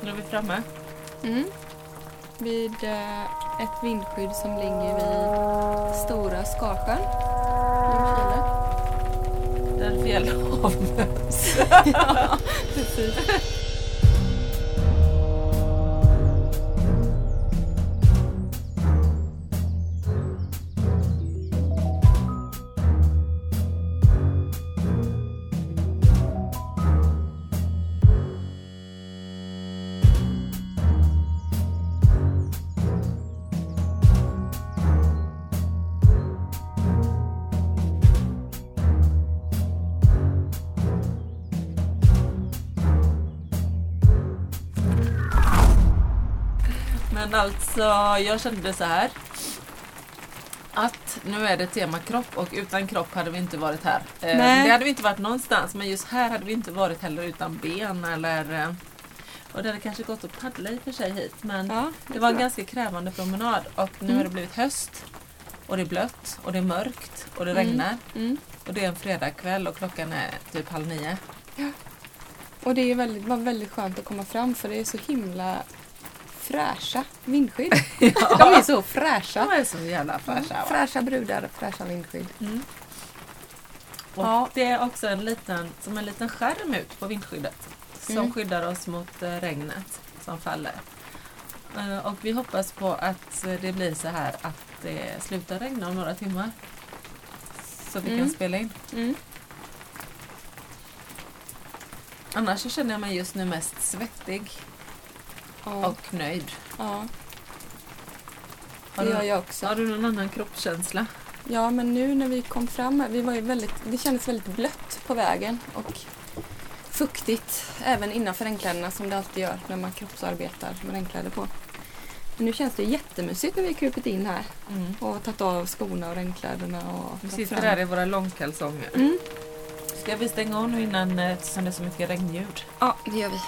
Nu är vi framme. Mm. Vid eh, ett vindskydd som ligger vid Stora Skarsjön. Där fjällhav möts. ja, precis. Alltså, jag kände så här. Att nu är det tema kropp och utan kropp hade vi inte varit här. Eh, Nej. Det hade vi inte varit någonstans men just här hade vi inte varit heller utan ben eller eh, och det hade kanske gått att paddla i och för sig hit men Ja, det var en ganska krävande promenad och nu Mm. har det blivit höst och det är blött och det är mörkt och det Mm. regnar Mm. och det är en fredagkväll och klockan är typ halv nio. Och det är väldigt, var väldigt skönt att komma fram för det är så himla fräscha vindskydd. De är så fräscha. De är så jävla fräscha. va? Fräscha brudar, fräscha vindskydd. Mm. Och Ja. Det är också en liten, som en liten skärm ut på vindskyddet som Mm. skyddar oss mot eh, regnet som faller. Eh, Och vi hoppas på att det blir så här att det slutar regna om några timmar. Så vi Mm. kan spela in. Mm. Annars så känner jag mig just nu mest svettig Ja, och nöjd. ja, Har det du, gör jag också. har du någon annan kroppskänsla? Ja, men nu när vi kom fram här, vi var ju väldigt, det kändes väldigt blött på vägen och fuktigt även innanför regnkläderna som det alltid gör när man kroppsarbetar med regnkläder på. Men nu känns det jättemysigt när vi krupit in här Mm. och tagit av skorna och regnkläderna. Och Vi tagit sitter fram- där i våra långkalsonger. Mm. Ska vi stänga av nu innan eh, eftersom det är så mycket regnljud? Ja, det gör vi.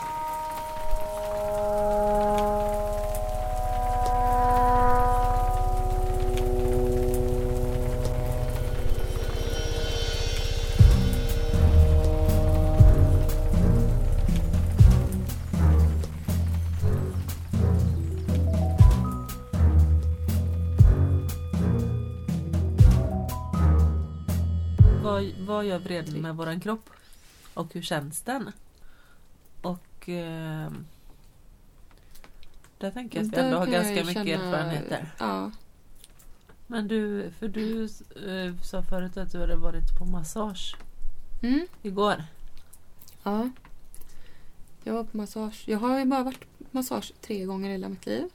Gör vreden med våran kropp? Och hur känns den? Och eh, där tänker jag att vi ändå har ganska mycket känna- erfarenheter. Ja, Men du, för du eh, sa förut att du hade varit på massage mm. igår. ja. Jag var på massage. Jag har ju bara varit på massage tre gånger i hela mitt liv.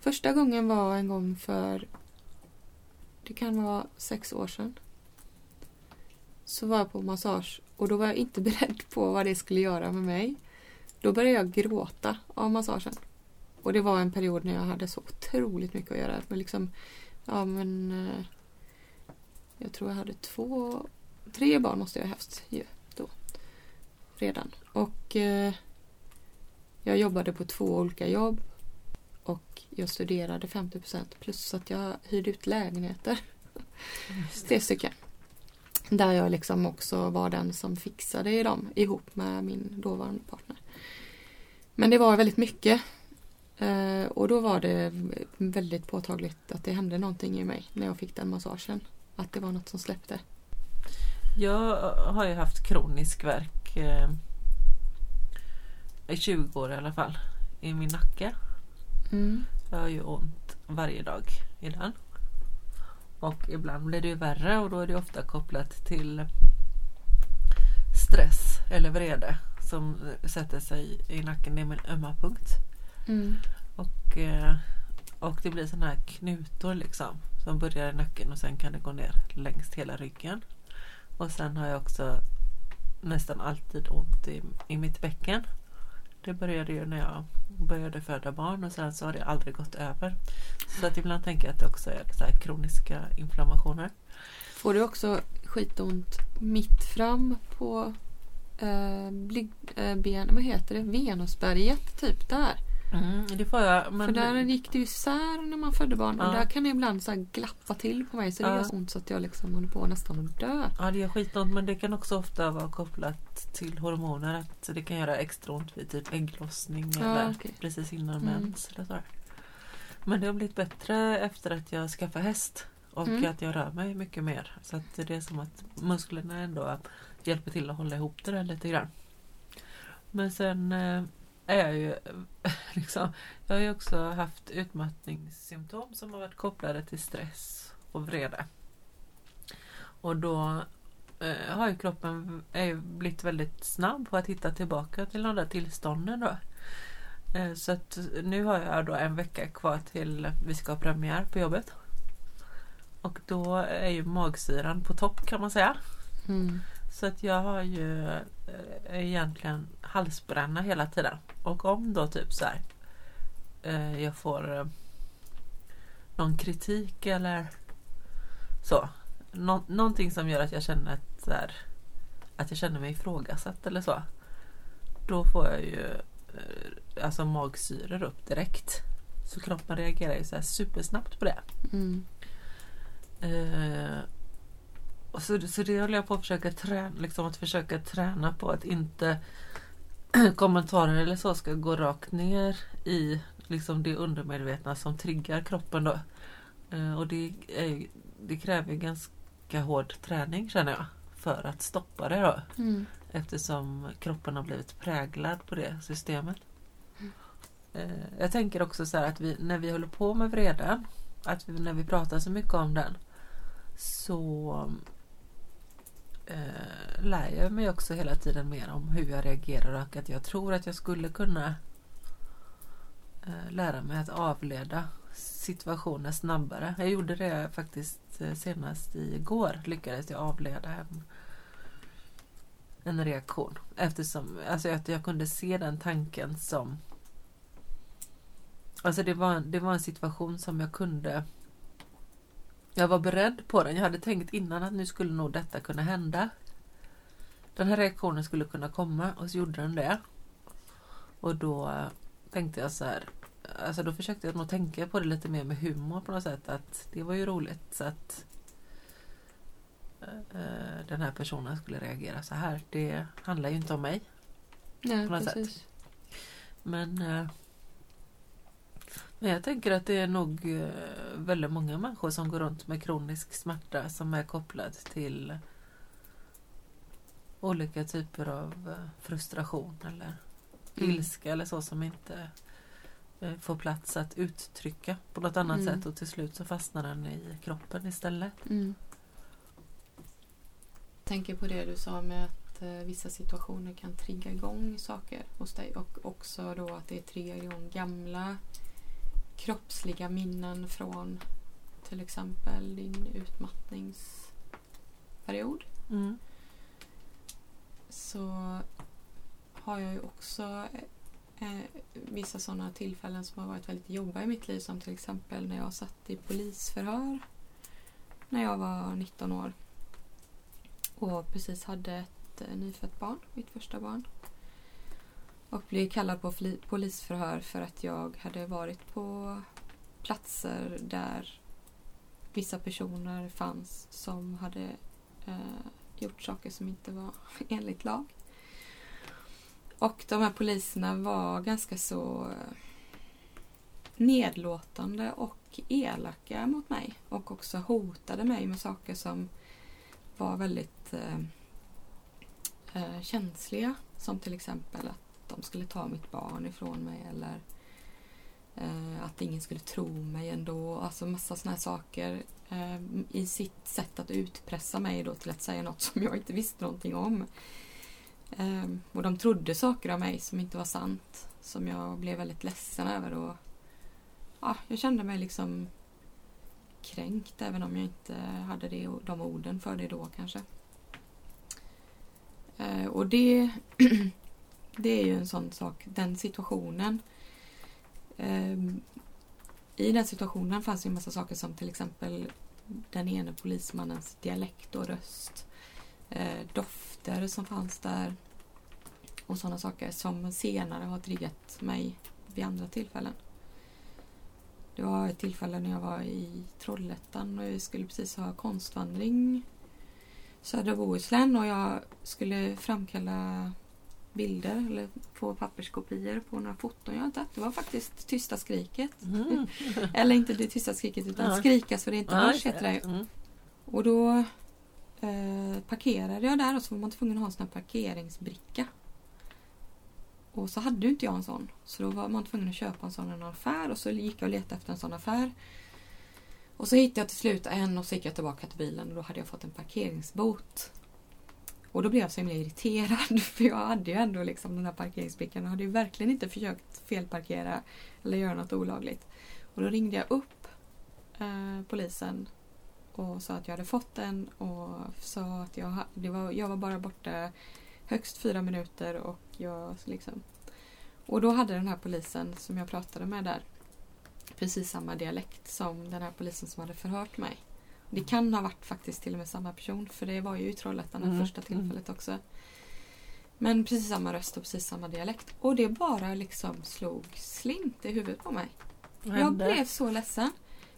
Första gången var en gång för, det kan vara sex år sedan. Så var jag på massage och då var jag inte beredd på vad det skulle göra med mig. Då började jag gråta av massagen. Och det var en period när jag hade så otroligt mycket att göra. Men liksom, ja men... eh, Jag tror jag hade två, tre barn måste jag ha haft ju då. Redan. Och eh, jag jobbade på två olika jobb. Och jag studerade 50% plus att jag hyrde ut lägenheter. Tre stycken. Där jag liksom också var den som fixade dem ihop med min dåvarande partner. Men det var väldigt mycket. Eh, och då var det väldigt påtagligt att det hände någonting i mig när jag fick den massagen. Att det var något som släppte. Jag har ju haft kronisk värk eh, i 20 år i alla fall. I min nacke. Mm. Jag har ju ont varje dag i den. Och ibland blir det ju värre och då är det ofta kopplat till stress eller vrede som sätter sig i nacken. Det är min ömma punkt. Mm. Och, eh, och det blir sådana här knutor liksom som börjar i nacken och sen kan det gå ner längs hela ryggen. Och sen har jag också nästan alltid ont i, i mitt bäcken. Det började ju när jag började föda barn och sen så har det aldrig gått över. Så att ibland tänker jag att det också är så här kroniska inflammationer. Får du också skitont mitt fram på eh, eh, ben, vad heter det? Venusberget, typ där. Mm, det får jag. Men För där gick det ju isär när man födde barn och Ja. där kan det ibland så glappa till på mig så det Ja. gör så ont så att jag liksom håller på nästan att dö. Ja det gör skitont men det kan också ofta vara kopplat till hormoner. Att det kan göra extra ont vid typ ägglossning Ja, eller okej. precis innan Mm. mens. Men det har blivit bättre efter att jag skaffade häst. Och Mm. att jag rör mig mycket mer. Så att det är som att musklerna ändå hjälper till att hålla ihop det där lite grann. Men sen eh, är jag ju liksom, jag har ju också haft utmattningssymptom som har varit kopplade till stress och vrede. Och då eh, har ju kroppen är ju blivit väldigt snabb på att hitta tillbaka till de där tillstånden då. Eh, så att nu har jag då en vecka kvar till vi ska ha premiär på jobbet. Och då är ju magsyran på topp kan man säga. Mm. Så att jag har ju eh, egentligen halsbränna hela tiden. Och om då typ så här eh, jag får eh, någon kritik eller så. Nå- någonting som gör att jag känner att, här, att jag känner mig ifrågasatt eller så. Då får jag ju alltså magsyror upp direkt. Så kroppen reagerar ju så här supersnabbt på det. Mm. Eh, och så, så det håller jag på att försöka träna, liksom att försöka träna på att inte kommentarer eller så ska gå rakt ner i liksom det undermedvetna som triggar kroppen då. Eh, och det, är, det kräver ganska hård träning känner jag för att stoppa det då. Mm. Eftersom kroppen har blivit präglad på det systemet. Eh, Jag tänker också så här att vi, när vi håller på med vreden, att vi, när vi pratar så mycket om den, så eh, lär jag mig också hela tiden mer om hur jag reagerar och att jag tror att jag skulle kunna eh, lära mig att avleda situationer snabbare. Jag gjorde det faktiskt eh, senast igår, lyckades jag avleda en en reaktion. Eftersom alltså, att jag kunde se den tanken som... Alltså det var, det var en situation som jag kunde... Jag var beredd på den. Jag hade tänkt innan att nu skulle nog detta kunna hända. Den här reaktionen skulle kunna komma och så gjorde den det. Och då eh, tänkte jag så här... Alltså då försökte jag nog tänka på det lite mer med humor på något sätt. Att det var ju roligt så att eh, den här personen skulle reagera så här. Det handlar ju inte om mig. Nej, På något sätt. precis. Men, eh, men jag tänker att det är nog eh, väldigt många människor som går runt med kronisk smärta som är kopplad till olika typer av eh, frustration eller Mm. ilska eller så som inte eh, får plats att uttrycka på något annat Mm. sätt och till slut så fastnar den i kroppen istället. Mm. Tänker på det du sa med att vissa situationer kan trigga igång saker hos dig och också då att det triggar igång gamla kroppsliga minnen från till exempel din utmattningsperiod. Mm. Så har jag ju också eh, vissa sådana tillfällen som har varit väldigt jobbiga i mitt liv som till exempel när jag satt i polisförhör när jag var 19 år och precis hade ett eh, nyfött barn, mitt första barn. Och blev kallad på polisförhör för att jag hade varit på platser där vissa personer fanns som hade eh, gjort saker som inte var enligt lag. Och de här poliserna var ganska så eh, nedlåtande och elaka mot mig och också hotade mig med saker som var väldigt eh, eh känsliga. Som till exempel att de skulle ta mitt barn ifrån mig eller eh, att ingen skulle tro mig ändå. Alltså massa sådana här saker eh, i sitt sätt att utpressa mig då till att säga något som jag inte visste någonting om. Eh, och de trodde saker om mig som inte var sant. Som jag blev väldigt ledsen över. Och, ja, jag kände mig liksom kränkt även om jag inte hade det, de orden för det då kanske. Eh, och det, det är ju en sån sak, den situationen. Eh, I den situationen fanns ju en massa saker som till exempel den ene polismannens dialekt och röst. Eh, dofter som fanns där. Och sådana saker som senare har triggat mig vid andra tillfällen. Det var ett tillfälle när jag var i Trollhättan och vi skulle precis ha konstvandring södra Bohuslän och jag skulle framkalla bilder eller få papperskopior på några foton jag hade. Det var faktiskt Tysta skriket. Mm. Eller inte det tysta skriket utan Ja. Skrika så det inte hörs heter det. Mm. Och då eh, parkerade jag där och så var man tvungen att ha en sån här parkeringsbricka. Och så hade inte jag en sån. Så då var man tvungen att köpa en sån i en affär och så gick jag och letade efter en sån affär. Och så hittade jag till slut en och så gick jag tillbaka till bilen och då hade jag fått en parkeringsbot. Och då blev jag så himla irriterad för jag hade ju ändå liksom den här parkeringsbrickan och hade ju verkligen inte försökt felparkera eller göra något olagligt. Och då ringde jag upp eh, polisen och sa att jag hade fått den och sa att jag, det var, jag var bara borta högst fyra minuter och jag liksom... Och då hade den här polisen som jag pratade med där precis samma dialekt som den här polisen som hade förhört mig. Det kan ha varit faktiskt till och med samma person för det var ju i Trollhättan det Mm, första tillfället också. Men precis samma röst och precis samma dialekt. Och det bara liksom slog slint i huvudet på mig. Vad Jag hände? blev så ledsen.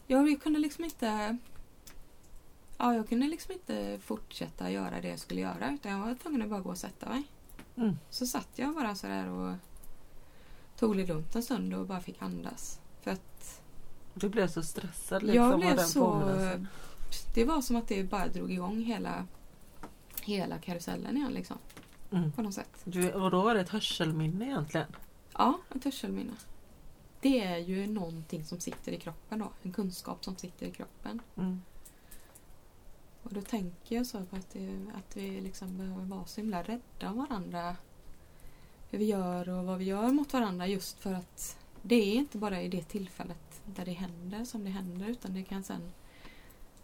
Jag, kunde liksom inte... Ja, jag kunde liksom inte fortsätta göra det jag skulle göra utan jag var tvungen att bara gå och sätta mig. Mm. Så satt jag bara så där och tog det lugnt en stund och bara fick andas. För att Du blev så stressad liksom jag blev den så... Det var som att det bara drog igång hela, hela karusellen igen liksom. Mm. På något sätt. Du, och då var det ett hörselminne egentligen? Ja, ett hörselminne. Det är ju någonting som sitter i kroppen då. En kunskap som sitter i kroppen. Mm. Och då tänker jag så på att, det, att vi liksom behöver vara så himla rädda om varandra. Hur vi gör och vad vi gör mot varandra just för att det är inte bara i det tillfället där det händer som det händer utan det kan sen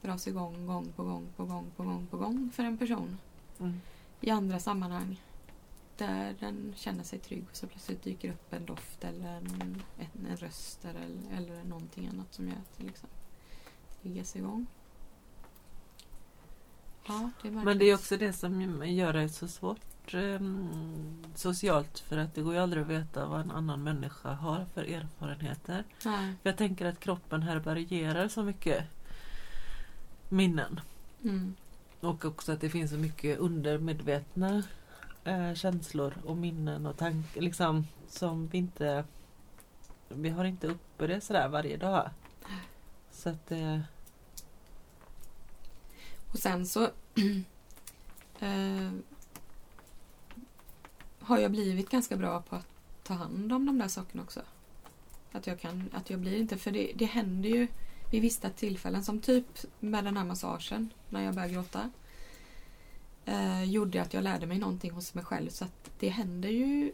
dras igång gång på gång på gång på gång på gång för en person Mm. i andra sammanhang där den känner sig trygg och så plötsligt dyker upp en doft eller en, en, en röst eller, eller någonting annat som gör att det liksom triggas igång. Ja, det Men det är också det som gör det så svårt ehm, socialt för att det går ju aldrig att veta vad en annan människa har för erfarenheter. Nej. Jag tänker att kroppen härbärgerar så mycket minnen. Mm. Och också att det finns så mycket undermedvetna eh, känslor och minnen och tankar liksom som vi inte vi har inte uppe det sådär varje dag. Så att eh, Och sen så eh, har jag blivit ganska bra på att ta hand om de där sakerna också. Att jag kan, att jag blir inte, för det, det händer ju vid vissa tillfällen som typ med den här massagen när jag började gråta. Eh, gjorde att jag lärde mig någonting hos mig själv så att det händer ju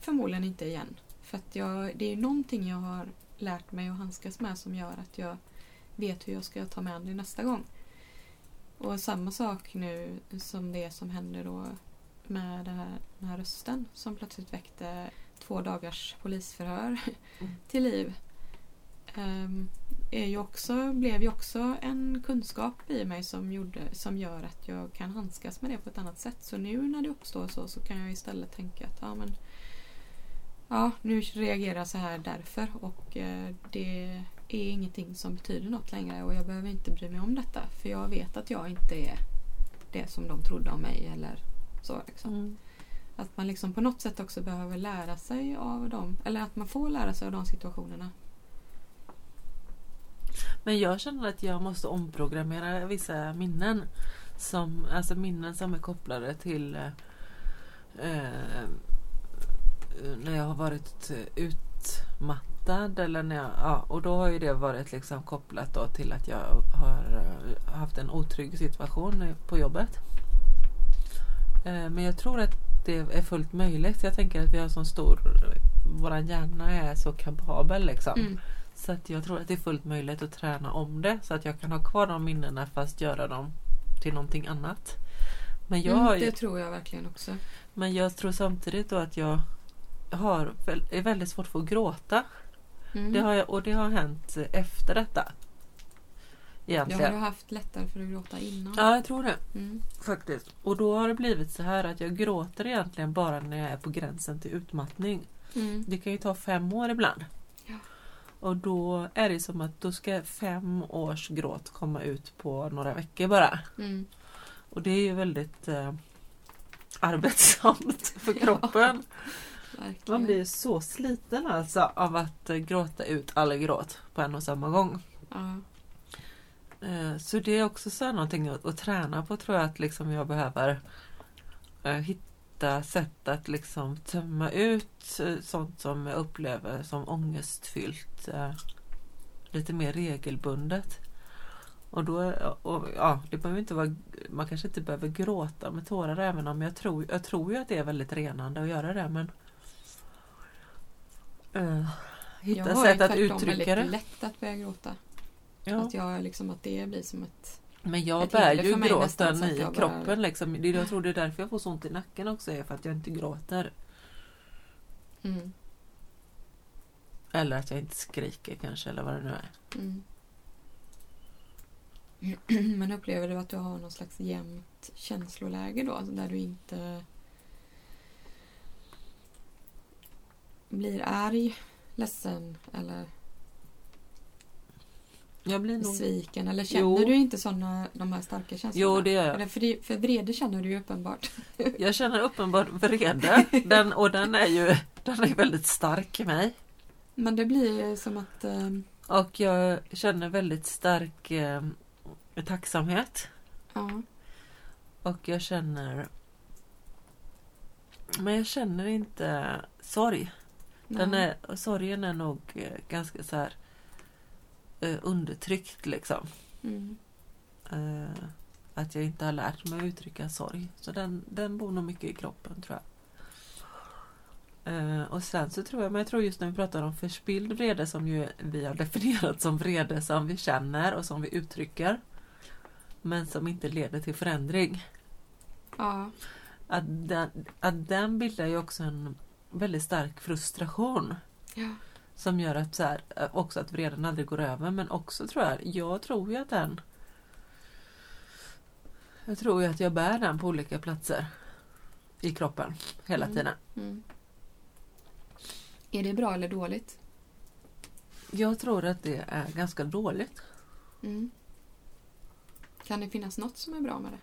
förmodligen inte igen. För att jag, det är ju någonting jag har lärt mig att handskas med som gör att jag vet hur jag ska ta mig an det nästa gång. Och samma sak nu som det som händer då med den här, den här rösten som plötsligt väckte två dagars polisförhör Mm. till liv. Ehm, är ju också, blev ju också en kunskap i mig som, gjorde, som gör att jag kan handskas med det på ett annat sätt. Så nu när det uppstår så, så kan jag istället tänka att ja, men, ja, nu reagerar jag så här därför och eh, det är ingenting som betyder något längre och jag behöver inte bry mig om detta för jag vet att jag inte är det som de trodde om mig eller så. Liksom. mm. Att man liksom på något sätt också behöver lära sig av dem eller att man får lära sig av de situationerna. Men jag känner att jag måste omprogrammera vissa minnen. Som, alltså minnen som är kopplade till eh, eh, när jag har varit utmattad eller när jag, ja, och då har ju det varit liksom kopplat då till att jag har eh, haft en otrygg situation på jobbet. Eh, men jag tror att det är fullt möjligt. Jag tänker att vi har så stor, våran hjärna är så kapabel liksom. Mm. Så att jag tror att det är fullt möjligt att träna om det så att jag kan ha kvar de minnena fast göra dem till någonting annat. Men jag, Mm, har ju, det tror jag verkligen också. men jag tror samtidigt då att jag har, är väldigt svårt för att gråta. Mm. Det har jag, och det har hänt efter detta. Jag har Egentligen. haft lättare för att gråta innan? Ja, jag tror det Mm. faktiskt. Och då har det blivit så här att jag gråter egentligen bara när jag är på gränsen till utmattning. Mm. Det kan ju ta fem år ibland. Ja. Och då är det som att då ska fem års gråt komma ut på några veckor bara. Mm. Och det är ju väldigt eh, arbetsamt för kroppen. Verkligen. Man blir så sliten alltså av att eh, gråta ut all gråt på en och samma gång. Ja. Eh, Så det är också så här någonting att, att träna på tror jag att liksom jag behöver eh, hitta sätt att liksom tömma ut eh, sånt som jag upplever som ångestfyllt eh, lite mer regelbundet. Och då, och, ja, det behöver inte vara, man kanske inte behöver gråta med tårar även om jag tror, jag tror ju att det är väldigt renande att göra det men Jag hitta har sätt att tvärtom uttrycka väldigt det. lätt att börja gråta. Ja. Att, jag, liksom, att det blir som ett... Men jag Ett bär ju gråten i jag bara- kroppen liksom. Det, jag tror det är därför jag får så ont i nacken också, är för att jag inte gråter. Mm. Eller att jag inte skriker kanske, eller vad det nu är. Mm. Men upplever du att du har någon slags jämnt känsloläge då? Där du inte blir arg, ledsen eller Jag blir nog... besviken? Eller känner Jo. du inte såna, de här starka känslorna? Jo, det gör jag. Eller för, det- för vrede känner du ju uppenbart. Jag känner uppenbart vrede. Den, och den är ju den är väldigt stark i mig. Men det blir som att... Eh, Och jag känner väldigt stark eh, tacksamhet. ja, Och jag känner... Men jag känner inte sorg. Den nej. är, sorgen är nog eh, ganska så här eh, undertryckt liksom. Mm. Eh, att jag inte har lärt mig att uttrycka sorg. Så den, den bor nog mycket i kroppen tror jag. Eh, och sen så tror jag, men jag tror just när vi pratar om förspilld vrede som ju vi har definierat som vrede som vi känner och som vi uttrycker. Men som inte leder till förändring. Ja, Att den, att den bildar ju också en väldigt stark frustration. ja. Som gör att så här, eh, också att vreden aldrig går över men också tror jag, jag tror ju att den Jag tror ju att jag bär den på olika platser i kroppen hela Mm. tiden. Mm. Är det bra eller dåligt? Jag tror att det är ganska dåligt. Mm. Kan det finnas något som är bra med det?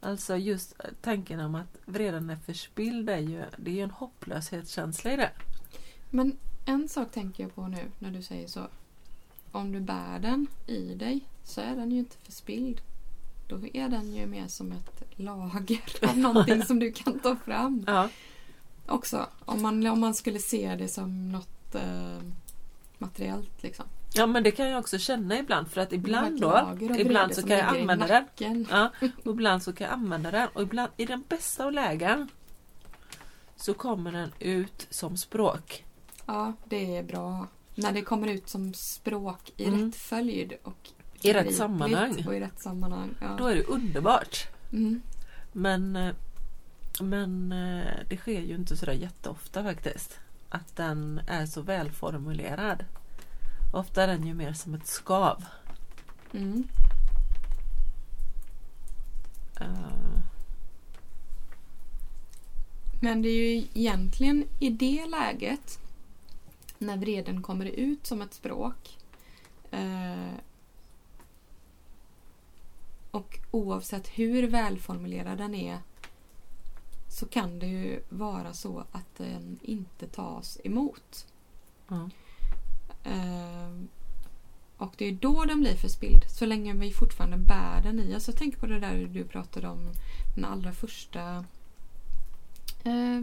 Alltså just eh, tanken om att vreden är förspilld är ju, det är ju en hopplöshetskänsla i det. Men en sak tänker jag på nu när du säger så. Om du bär den i dig så är den ju inte förspilld. Då är den ju mer som ett lager av någonting som du kan ta fram. Ja, Också om man, om man skulle se det som något eh, materiellt liksom. Ja men det kan jag också känna ibland för att ibland då, ibland så kan jag använda den. Ja, och ibland så kan jag använda den och ibland i den bästa av lägen så kommer den ut som språk. Ja, det är bra. När det kommer ut som språk i Mm. rätt följd och I rätt sammanhang. Och i rätt sammanhang. Ja. Då är det underbart. Mm. Men, eh, men eh, det sker ju inte sådär jätteofta faktiskt. Att den är så välformulerad. Ofta är den ju mer som ett skav. Mm. Eh, Men det är ju egentligen i det läget när vreden kommer ut som ett språk eh, och oavsett hur välformulerad den är så kan det ju vara så att den inte tas emot. ja. Eh, och det är då den blir förspilld. Så länge vi fortfarande bär den i oss. Jag tänker på det där du pratade om den allra första eh,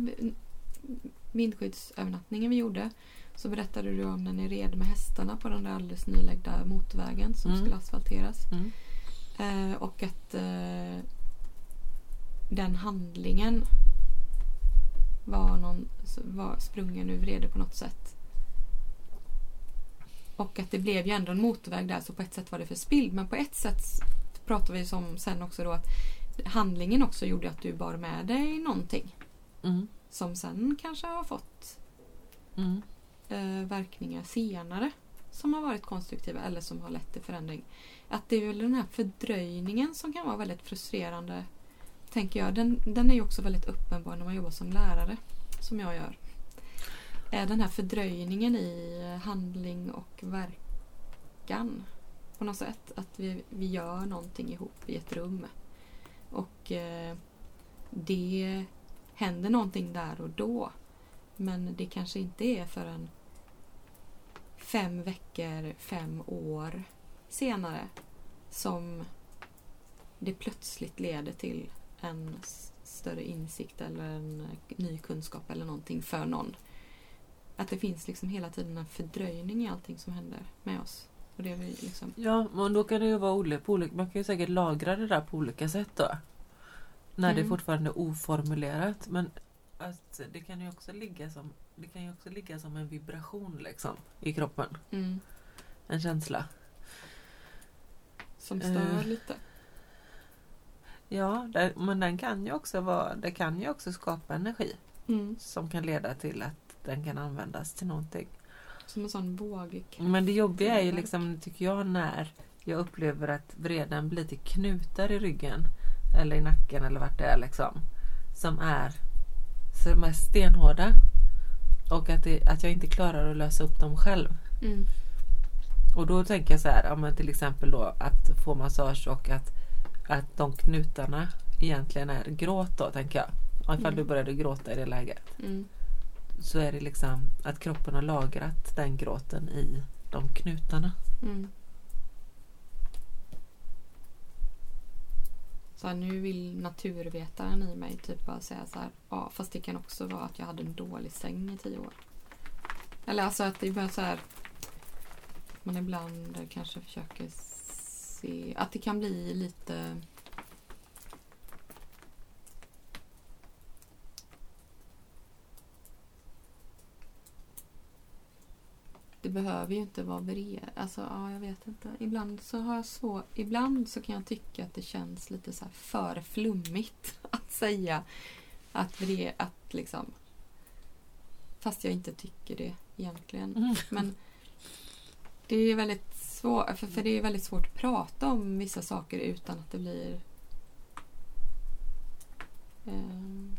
vindskyddsövernattningen vi gjorde. Så berättade du om när ni red med hästarna på den där alldeles nylagda motorvägen som Mm. skulle asfalteras. Mm. Eh, och att eh, den handlingen var, någon, var sprungen ur vrede på något sätt. Och att det blev ju ändå en motorväg där så på ett sätt var det förspilld. Men på ett sätt pratar vi som sen också då att handlingen också gjorde att du bar med dig någonting. Mm. Som sen kanske har fått Mm. eh, verkningar senare som har varit konstruktiva eller som har lett till förändring. Att det är väl den här fördröjningen som kan vara väldigt frustrerande. Tänker jag. Den, den är ju också väldigt uppenbar när man jobbar som lärare. Som jag gör. Är den här fördröjningen i handling och verkan. På något sätt. Att vi, vi gör någonting ihop i ett rum. Och eh, det händer någonting där och då. Men det kanske inte är förrän fem veckor, fem år senare som det plötsligt leder till en större insikt eller en ny kunskap eller någonting för någon. Att det finns liksom hela tiden en fördröjning i allting som händer med oss. Och det är vi liksom... Ja, men då kan det ju vara olika. Man kan ju säkert lagra det där på olika sätt då. När mm. det fortfarande är oformulerat. Men att det kan ju också ligga som det kan ju också ligga som en vibration liksom i kroppen. Mm. En känsla. Som stör uh, lite. Ja, det, men den kan ju också vara, det kan ju också skapa energi. Mm. Som kan leda till att den kan användas till någonting. Som en sån våg. Men det jobbiga är ju liksom, tycker jag, när jag upplever att vreden blir till knutar i ryggen. Eller i nacken eller vart det är liksom. Som är, som är stenhårda. Och att, det, att jag inte klarar att lösa upp dem själv. Mm. Och då tänker jag så här, ja, men till exempel då att få massage och att, att de knutarna egentligen är gråt då tänker jag. Ifall mm. du började gråta i det läget. Mm. Så är det liksom att kroppen har lagrat den gråten i de knutarna. Mm. Så här, nu vill naturvetaren i mig typ bara säga så här. Ja, fast det kan också vara att jag hade en dålig säng i tio år. Eller alltså att det börjar så här. Att man ibland kanske försöker se att det kan bli lite behöver ju inte vara vred. Alltså, ja, jag vet inte. Ibland så har jag så, Ibland så kan jag tycka att det känns lite så för flummigt att säga att vred, att liksom... Fast jag inte tycker det egentligen. Mm. Men det är väldigt svårt, för, för det är väldigt svårt att prata om vissa saker utan att det blir... Um...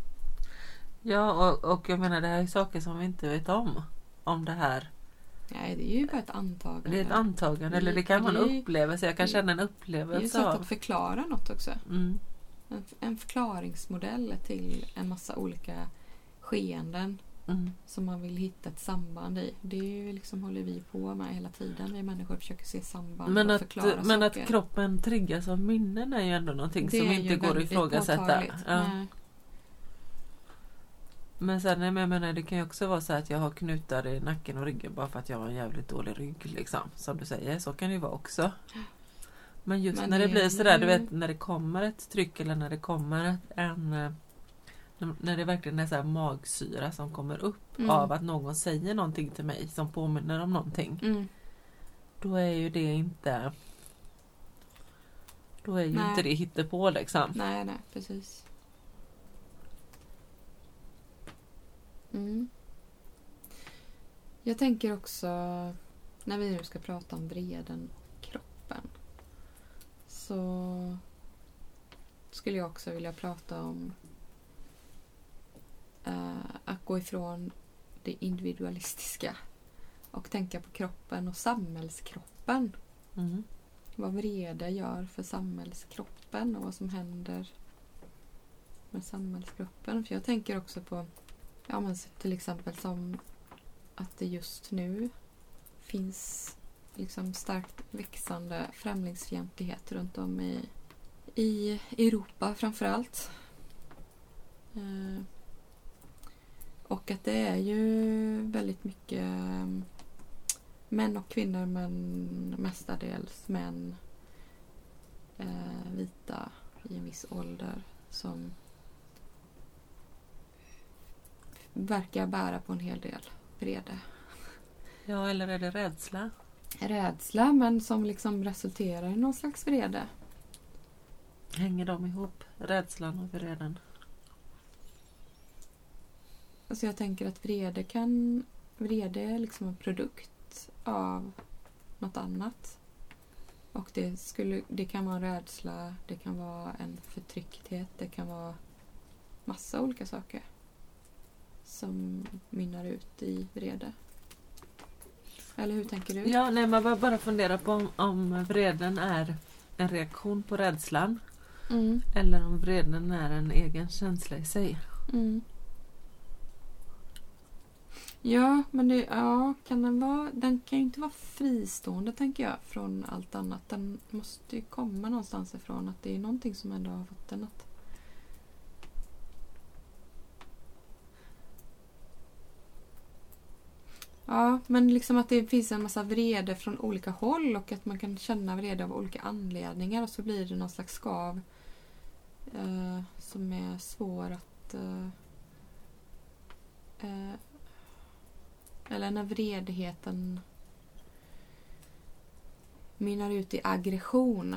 Ja, och, och jag menar det här är saker som vi inte vet om. Om det här Nej, det är ju bara ett antagande. Det är ett antagande, eller det kan vara en upplevelse. Jag kan känna en upplevelse Det är ju sätt att förklara något också. Mm. En, en förklaringsmodell till en massa olika skeenden mm. som man vill hitta ett samband i. Det är ju liksom, håller vi på med hela tiden. Vi människor försöker se samband men och att, förklara Men saker. att kroppen triggas av minnen är ju ändå någonting det som inte går att ifrågasätta. Ja. Men sen jag menar, det kan ju också vara så att jag har knutar i nacken och ryggen bara för att jag har en jävligt dålig rygg. Liksom. Som du säger, så kan det ju vara också. Men just Men när det, det blir sådär, du vet när det kommer ett tryck eller när det kommer en eh, när det verkligen är så magsyra som kommer upp mm. av att någon säger någonting till mig som påminner om någonting. Mm. Då är ju det inte Då är ju nej. inte det hittepå liksom. Nej, nej, precis. Mm. Jag tänker också, när vi nu ska prata om vreden och kroppen, så skulle jag också vilja prata om uh, att gå ifrån det individualistiska och tänka på kroppen och samhällskroppen. Mm. Vad vrede gör för samhällskroppen och vad som händer med samhällskroppen. För jag tänker också på Ja, men till exempel som att det just nu finns liksom starkt växande främlingsfientlighet runt om i, i Europa framförallt. Eh, och att det är ju väldigt mycket mm, män och kvinnor men mestadels män eh, vita i en viss ålder som verkar bära på en hel del vrede. Ja, eller är det rädsla? Rädsla, men som liksom resulterar i någon slags vrede. Hänger de ihop, rädslan och vreden? Alltså jag tänker att vrede kan vrede är liksom en produkt av något annat. Och det, skulle, det kan vara en rädsla, det kan vara en förtryckthet, det kan vara massa olika saker som mynnar ut i vrede. Eller hur tänker du? Ja, nej, man bara- bara fundera på om, om vreden är en reaktion på rädslan Mm, eller om vreden är en egen känsla i sig. mm. Ja, men det, ja, kan den vara... Den kan ju inte vara fristående, tänker jag, från allt annat. Den måste ju komma någonstans ifrån. Att det är någonting som ändå har fått den att... Ja, men liksom att det finns en massa vrede från olika håll och att man kan känna vrede av olika anledningar och så blir det någon slags skav eh, som är svår att... Eh, eh, eller när vredheten mynnar ut i aggression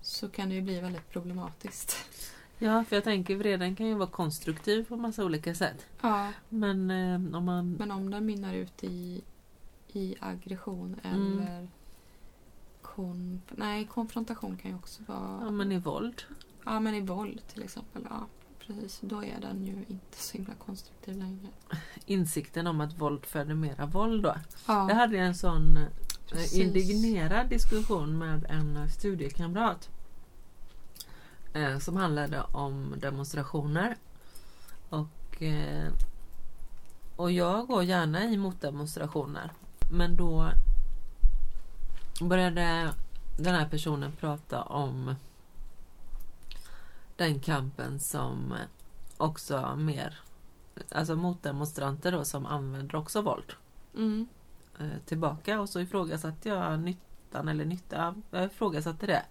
så kan det ju bli väldigt problematiskt. Ja, för jag tänker vreden kan ju vara konstruktiv på massa olika sätt. Ja, Men eh, om man... men om den mynnar ut i, i aggression Mm. eller konf- nej, konfrontation kan ju också vara... Ja, men i våld. Ja, men i våld till exempel. Ja, precis. Då är den ju inte så himla konstruktiv längre. Insikten om att våld föder mera våld då. Ja, Jag hade en sån eh, Precis. indignerad diskussion med en studiekamrat. Eh, som handlade om demonstrationer. Och, eh, och jag går gärna i motdemonstrationer. Men då började den här personen prata om den kampen som också mer Alltså motdemonstranter då som använder också våld mm, eh, tillbaka och så ifrågasatte jag nyttan eller nytta. Jag ifrågasatte det.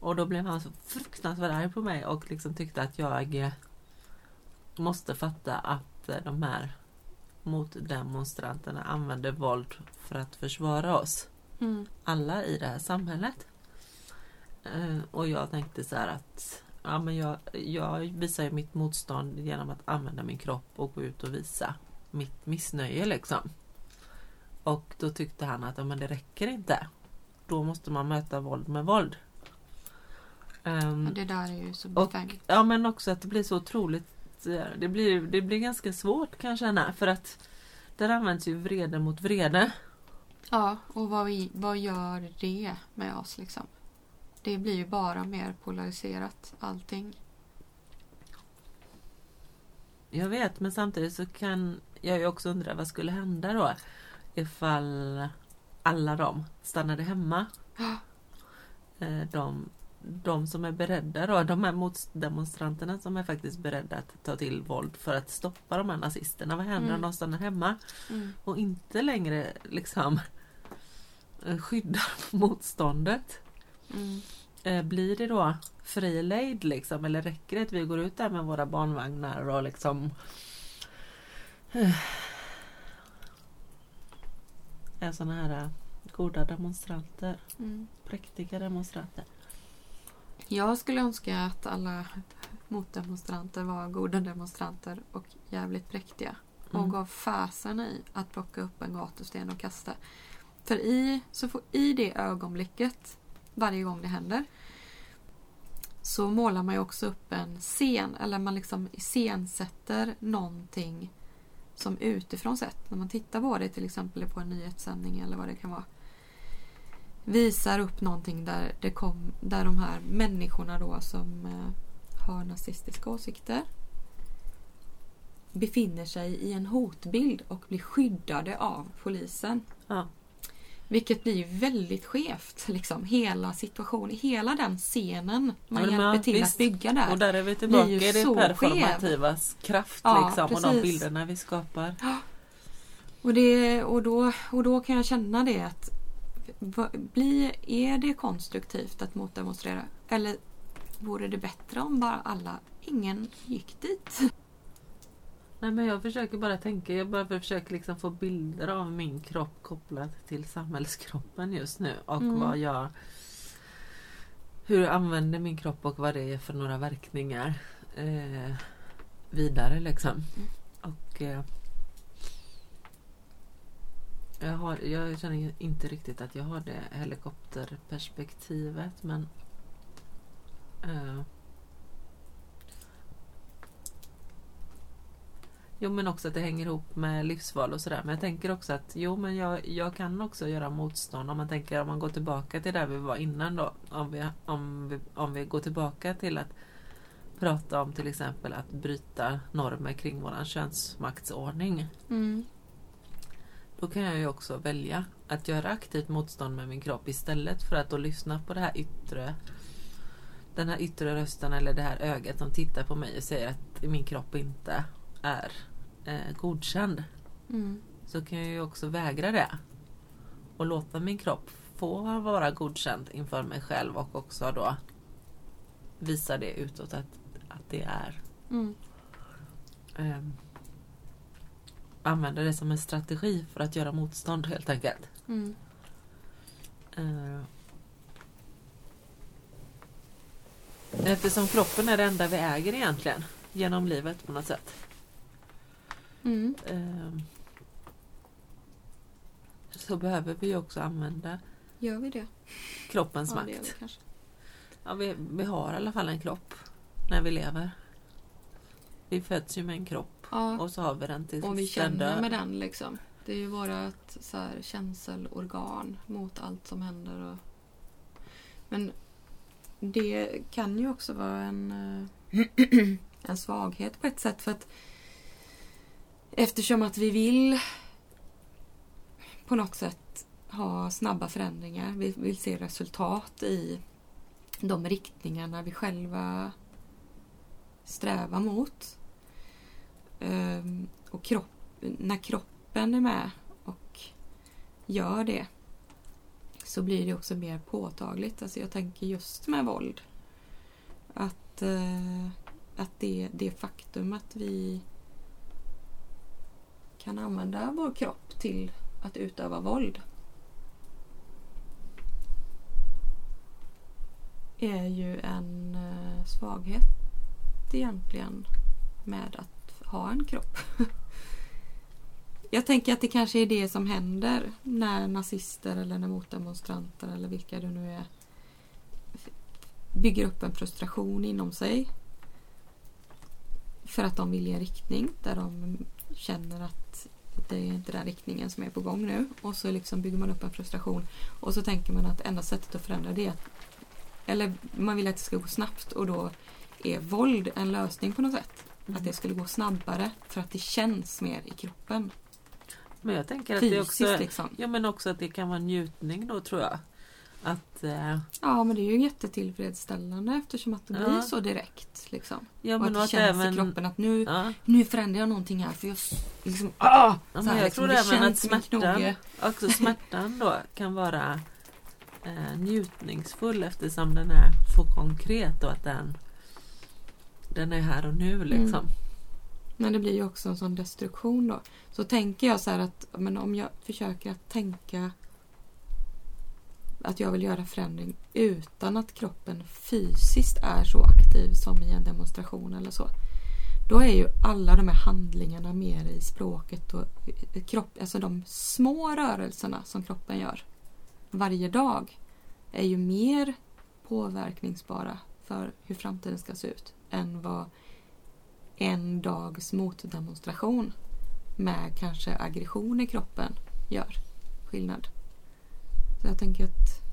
Och då blev han så fruktansvärt arg på mig och liksom tyckte att jag måste fatta att de här motdemonstranterna använder våld för att försvara oss. mm, Alla i det här samhället. Eh, och jag tänkte så här att ja, men jag, jag visar ju mitt motstånd genom att använda min kropp och gå ut och visa mitt missnöje liksom. Och då tyckte han att ja, men det räcker inte. Då måste man möta våld med våld. Ja, Det där är ju så befängt. ja men också att det blir så otroligt eh, det blir, det blir ganska svårt kan jag känna för att där används ju vrede mot vrede. Ja, och vad, vi, vad gör det med oss liksom? Det blir ju bara mer polariserat allting. Jag vet men samtidigt så kan jag ju också undra vad skulle hända då ifall alla de stannade hemma. Eh, De, de som är beredda då, de här motdemonstranterna som är faktiskt beredda att ta till våld för att stoppa de här nazisterna. Vad händer om Mm. de stannar hemma Mm. och inte längre liksom eh, skyddar motståndet? Mm. Eh, Blir det då fri lejd liksom eller räcker det att vi går ut där med våra barnvagnar och liksom eh, är såna här goda demonstranter, Mm. präktiga demonstranter. Jag skulle önska att alla motdemonstranter var goda demonstranter och jävligt präktiga. Och Mm. gav fasen i att plocka upp en gatusten och kasta. För i, så får, i det ögonblicket, varje gång det händer, så målar man ju också upp en scen, eller man liksom iscensätter någonting som utifrån sett, när man tittar på det till exempel på en nyhetssändning eller vad det kan vara, visar upp någonting där, det kom, där de här människorna då som eh, har nazistiska åsikter befinner sig i en hotbild och blir skyddade av polisen. Ja. Vilket blir väldigt skevt. Liksom. Hela situationen, hela den scenen man Ja, hjälper till visst. att bygga där. Och där är vi tillbaka i det performativas kraft Ja, liksom, och de bilderna vi skapar. Och, det, och, då, och då kan jag känna det att blir, är det konstruktivt att motdemonstrera? Eller vore det bättre om bara alla, ingen gick dit? Nej men jag försöker bara tänka, jag bara försöker liksom få bilder av min kropp kopplat till samhällskroppen just nu och Mm. vad jag hur jag använder min kropp och vad det är för några verkningar eh, vidare liksom. Och eh, jag, har, jag känner inte riktigt att jag har det helikopterperspektivet men uh, Jo men också att det hänger ihop med livsval och sådär. Men jag tänker också att jo men jag, jag kan också göra motstånd om man tänker om man går tillbaka till där vi var innan då. Om vi, om vi, om vi går tillbaka till att prata om till exempel att bryta normer kring våran könsmaktsordning. Mm. Då kan jag ju också välja att göra aktivt motstånd med min kropp istället för att då lyssna på det här yttre den här yttre rösten eller det här ögat som tittar på mig och säger att min kropp inte är eh, godkänd. Mm. Så kan jag ju också vägra det. Och låta min kropp få vara godkänd inför mig själv och också då visa det utåt att, att det är. Mm. Eh, använda det som en strategi för att göra motstånd helt enkelt. Mm. Eh, eftersom kroppen är det enda vi äger egentligen genom livet på något sätt. Mm. Eh, så behöver vi också använda Gör vi det? kroppens Ja, vi makt. kanske. Ja, vi, vi har i alla fall en kropp när vi lever. Vi föds ju med en kropp Ja, och så har vi den tills och vi känner dör. med den liksom. Det är ju vårat så här, känselorgan mot allt som händer. Och... Men det kan ju också vara en, eh, en svaghet på ett sätt. för att Eftersom att vi vill på något sätt ha snabba förändringar. Vi vill se resultat i de riktningarna vi själva strävar mot. Ehm, och kropp, när kroppen är med och gör det så blir det också mer påtagligt. Alltså jag tänker just med våld. Att, eh, att det, det faktum att vi kan använda vår kropp till att utöva våld är ju en eh, svaghet egentligen med att ha en kropp. Jag tänker att det kanske är det som händer när nazister eller när motdemonstranter eller vilka det nu är bygger upp en frustration inom sig. För att de vill i en riktning där de känner att det är inte den riktningen som är på gång nu. Och så liksom bygger man upp en frustration. Och så tänker man att enda sättet att förändra det är att eller man vill att det ska gå snabbt och då är våld en lösning på något sätt. Att det skulle gå snabbare för att det känns mer i kroppen. Men jag tänker att det Fysiskt också, liksom. ja, men också att det kan vara njutning då tror jag. Att, eh, Ja men det är ju jättetillfredsställande eftersom att det Ja. blir så direkt. Liksom. ja, och att det känns även, i kroppen att nu, Ja, nu förändrar jag någonting här för jag liksom, ah! ja, här, jag liksom, tror det även att smärtan, också smärtan då kan vara eh, njutningsfull eftersom den är så konkret och att den, den är här och nu liksom. Mm. Men det blir ju också en sån destruktion då. Så tänker jag så här att men om jag försöker att tänka att jag vill göra förändring utan att kroppen fysiskt är så aktiv som i en demonstration eller så. Då är ju alla de här handlingarna mer i språket och kropp, alltså de små rörelserna som kroppen gör varje dag är ju mer påverkningsbara för hur framtiden ska se ut än vad en dags motdemonstration med kanske aggression i kroppen gör skillnad. Så jag tänker att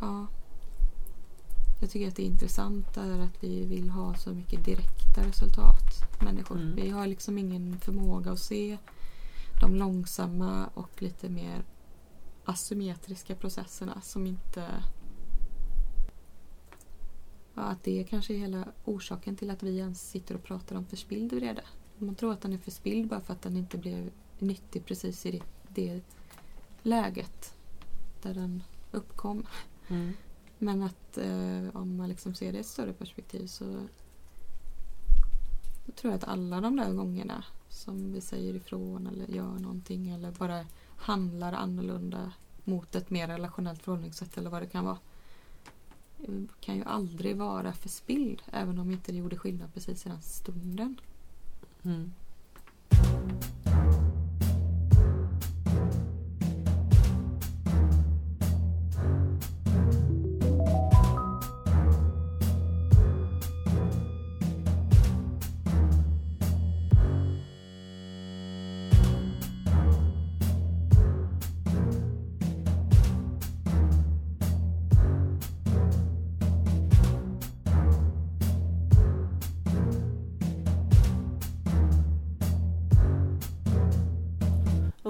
Ja. Jag tycker att det är intressant är att vi vill ha så mycket direkta resultat. Människor. Mm. Vi har liksom ingen förmåga att se de långsamma och lite mer asymmetriska processerna som inte Ja, att det kanske är hela orsaken till att vi ens sitter och pratar om förspilld vrede. Man tror att den är förspilld bara för att den inte blev nyttig precis i det, det läget där den uppkom. Mm. Men att eh, om man liksom ser det i ett större perspektiv så då tror jag att alla de där gångerna som vi säger ifrån eller gör någonting eller bara handlar annorlunda mot ett mer relationellt förhållningssätt eller vad det kan vara kan ju aldrig vara förspilld även om inte det gjorde skillnad precis i den stunden. Mm.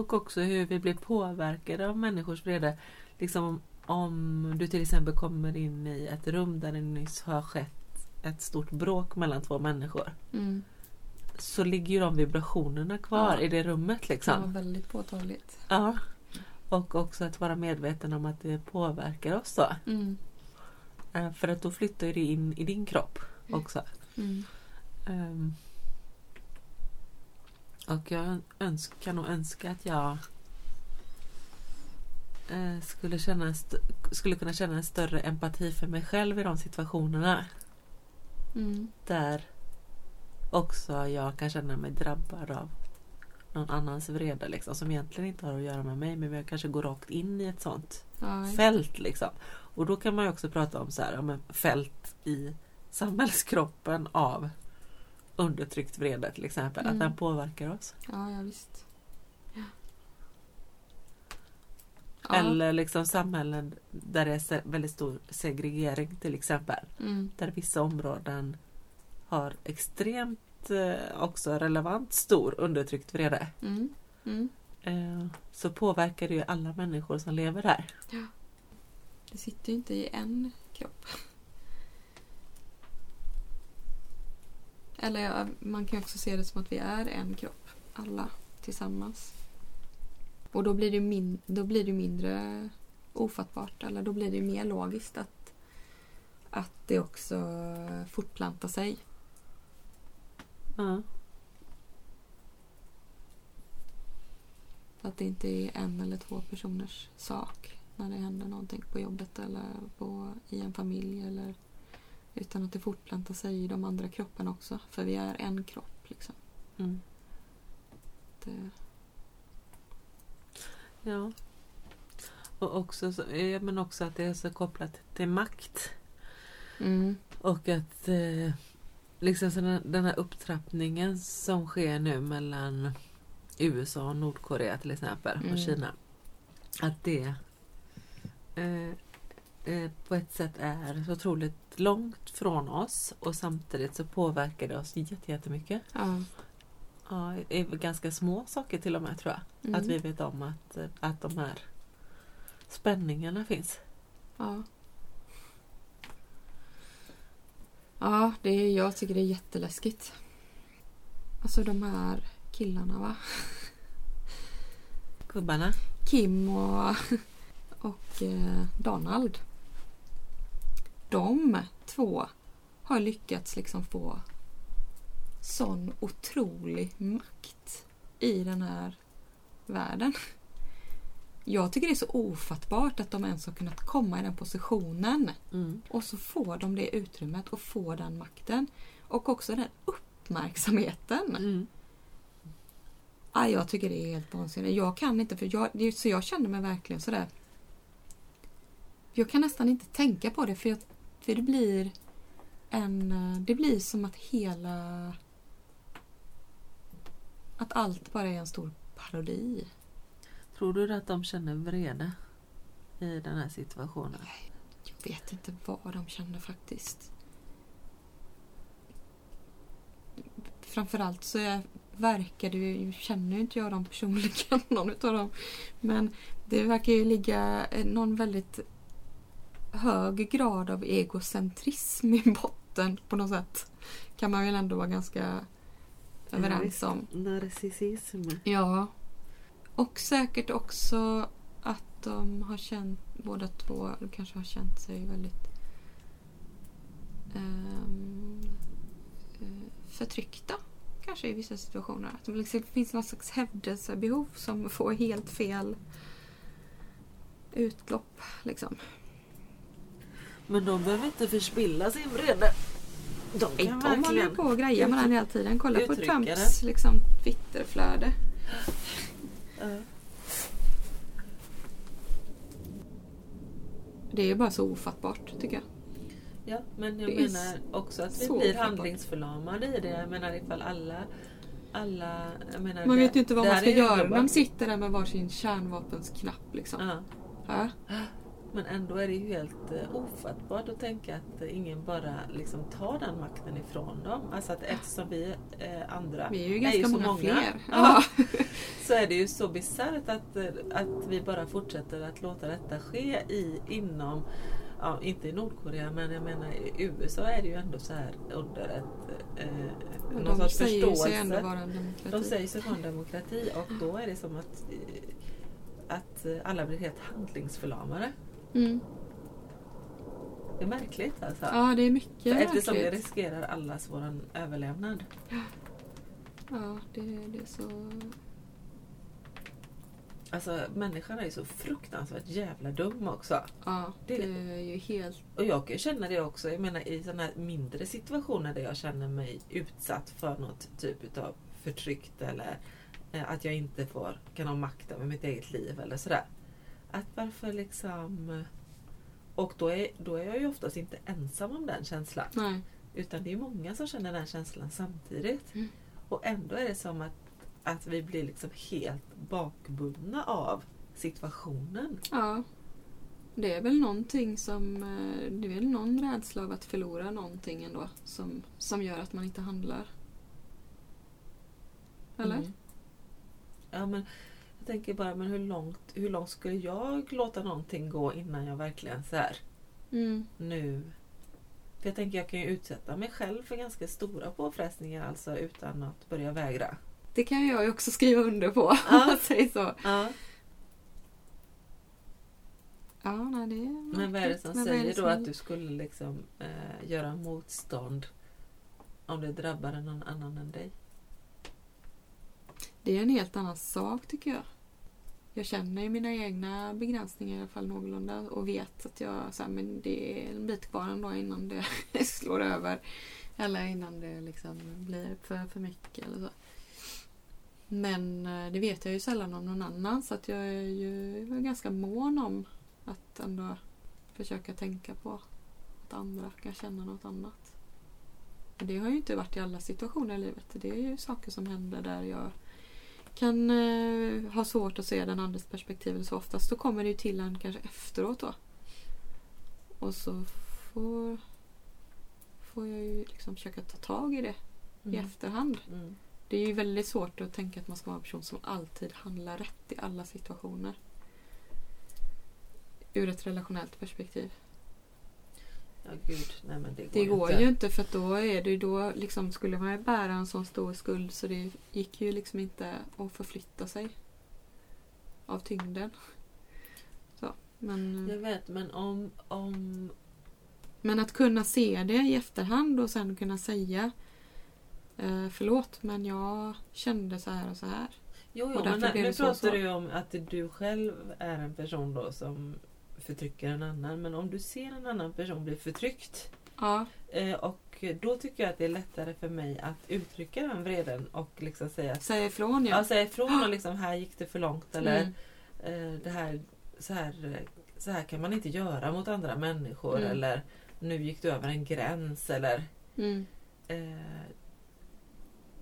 Och också hur vi blir påverkade av människors vrede. Liksom om, du till exempel kommer in i ett rum där det nyss har skett ett stort bråk mellan två människor. Mm. Så ligger ju de vibrationerna kvar Ja. i det rummet Det var liksom. väldigt påtagligt. Ja. Och också att vara medveten om att det påverkar oss då. Mm. Eh, För att då flyttar det in i din kropp också. Mm. Ehm. Och jag önsk, kan nog önska att jag eh, skulle, känna, skulle kunna känna en större empati för mig själv i de situationerna. Mm. Där också jag kan känna mig drabbad av någon annans vrede liksom, som egentligen inte har att göra med mig men jag kanske går rakt in i ett sånt Ja, fält. Liksom. Och då kan man ju också prata om så här, om fält i samhällskroppen av undertryckt vrede till exempel. Mm. Att den påverkar oss. ja, ja visst. Ja. Ja. Eller liksom samhällen där det är väldigt stor segregering till exempel. Mm. Där vissa områden har extremt eh, också relevant stor undertryckt vrede. Mm. Mm. Eh, så påverkar det ju alla människor som lever där. Det sitter ju inte i en kropp. Eller man kan också se det som att vi är en kropp. Alla tillsammans. Och då blir det, min, då blir det mindre ofattbart. Eller då blir det mer logiskt att, att det också fortplantar sig. Ja. Att det inte är en eller två personers sak när det händer någonting på jobbet eller på, i en familj. Eller, utan att det fortplantar sig i de andra kropparna också. För vi är en kropp. Liksom. Mm. Det, Ja. Och också, men också att det är så kopplat till makt. mm, Och att eh, liksom den, här upptrappningen som sker nu mellan USA och Nordkorea till exempel Mm. och Kina. Att det eh, eh, på ett sätt är så otroligt långt från oss och samtidigt så påverkar det oss jätte- jättemycket. ja. Ja, ganska små saker till och med tror jag. Mm, Att vi vet om att, att de här spänningarna finns. ja. Ja, det är, jag tycker det är jätteläskigt. Alltså de här killarna va? Gubbarna. Kim och, och eh, Donald. De två har lyckats liksom få sån otrolig makt i den här världen. Jag tycker det är så ofattbart att de ens har kunnat komma i den positionen. Mm. Och så får de det utrymmet och får den makten. Och också den uppmärksamheten. Mm. Ja, jag tycker det är helt vansinnigt. Jag kan inte, för jag, så jag känner mig verkligen sådär. Jag kan nästan inte tänka på det för, jag, för det blir en... eh, Det blir som att hela... Att allt bara är en stor parodi. Tror du att de känner vrede i den här situationen? Jag vet inte vad de känner faktiskt. Framförallt så är, verkar det ju, känner ju inte jag dem personligen, någon utav dem. Men det verkar ju ligga någon väldigt hög grad av egocentrism i botten på något sätt. Kan man väl ändå vara ganska överens om. Narcissism. Ja. Och säkert också att de har känt, båda två de kanske har känt sig väldigt eh, förtryckta. Kanske i vissa situationer. Att det liksom finns någon slags hävdelsebehov som får helt fel utlopp. Liksom. Men de behöver inte förspilla sin vrede. De kan De håller på och grejer med den hela tiden. Kolla på Trumps liksom, Twitterflöde. Det är ju bara så ofattbart tycker jag. Ja, men jag Det menar också att vi blir handlingsförlamade i det. Jag menar ifall alla... alla menar, Man det- vet ju inte vad man ska göra. De sitter där med varsin kärnvapensknapp liksom. Ja. Ja. Men ändå är det ju helt eh, ofattbart att tänka att ingen bara liksom tar den makten ifrån dem. Alltså att eftersom vi eh, andra Vi är ju ganska så många, fler. Ja. så är det ju så bisarrt att, eh, att vi bara fortsätter att låta detta ske i, inom, ja, inte i Nordkorea men jag menar i USA är det ju ändå så här under ett, eh, någon De sorts säger ju förståelse. sig ändå vara en demokrati. De säger sig vara en demokrati och då är det som att, att alla blir helt handlingsförlamade. Mm. Det är märkligt alltså. Ja, det är mycket För eftersom det märkligt. riskerar allas våran överlevnad. Ja, det, det är så... Alltså människan är ju så fruktansvärt jävla dum också. Ja, det Det- är ju helt... Och jag kan känna det också. Jag menar i sådana här mindre situationer där jag känner mig utsatt för något typ av förtryck eller eh, att jag inte får, kan ha makt över mitt eget liv eller sådär. Att varför liksom... Och då är, då är jag ju oftast inte ensam om den känslan. Nej. Utan det är många som känner den känslan samtidigt. Mm. Och ändå är det som att, att vi blir liksom helt bakbundna av situationen. Ja. Det är väl någonting som... eh, Det är väl någon rädsla av att förlora någonting ändå som, som gör att man inte handlar. Eller? Mm. Ja, men tänker bara, men hur långt, hur långt skulle jag låta någonting gå innan jag verkligen så här Mm. nu... För jag tänker jag kan ju utsätta mig själv för ganska stora påfrestningar alltså utan att börja vägra. Det kan jag ju också skriva under på. Ja. om man säger så. Ja. Ja, nej, det är Men vad är det som Men säger det då som- att du skulle liksom eh, göra motstånd om det drabbar någon annan än dig? Det är en helt annan sak tycker jag. Jag känner ju mina egna begränsningar i alla fall någorlunda och vet att jag, så här, men det är en bit kvar ändå innan det slår över. Eller innan det liksom blir för, för mycket eller så. Men eh, det vet jag ju sällan om någon annan så att jag är ju ganska mån om att ändå försöka tänka på att andra kan känna något annat. Men det har ju inte varit i alla situationer i livet. Det är ju saker som händer där jag kan eh, ha svårt att se den andres perspektiv. Så oftast så kommer det ju till en kanske efteråt då. Och så får, får jag ju liksom försöka ta tag i det i efterhand. Mm. Det är ju väldigt svårt att tänka att man ska vara en person som alltid handlar rätt i alla situationer. Ur ett relationellt perspektiv. Ja, gud. Nej, men det går, Det går inte. ju inte för då är det då liksom skulle man ju bära en sån stor skuld så det gick ju liksom inte att förflytta sig. Av tyngden. Så, men, Jag vet, men om... om men att kunna se det i efterhand och sen kunna säga eh, Förlåt men jag kände så här och så här. jo, jo, men nu så pratar så. du om att du själv är en person då som förtrycker en annan. Men om du ser en annan person bli förtryckt Ja, eh, och då tycker jag att det är lättare för mig att uttrycka den vreden och liksom säga säga ifrån Ja, ja. säga ifrån och liksom här gick det för långt eller Mm. eh, det här, så, här, så här kan man inte göra mot andra människor Mm. eller nu gick du över en gräns eller Mm. eh,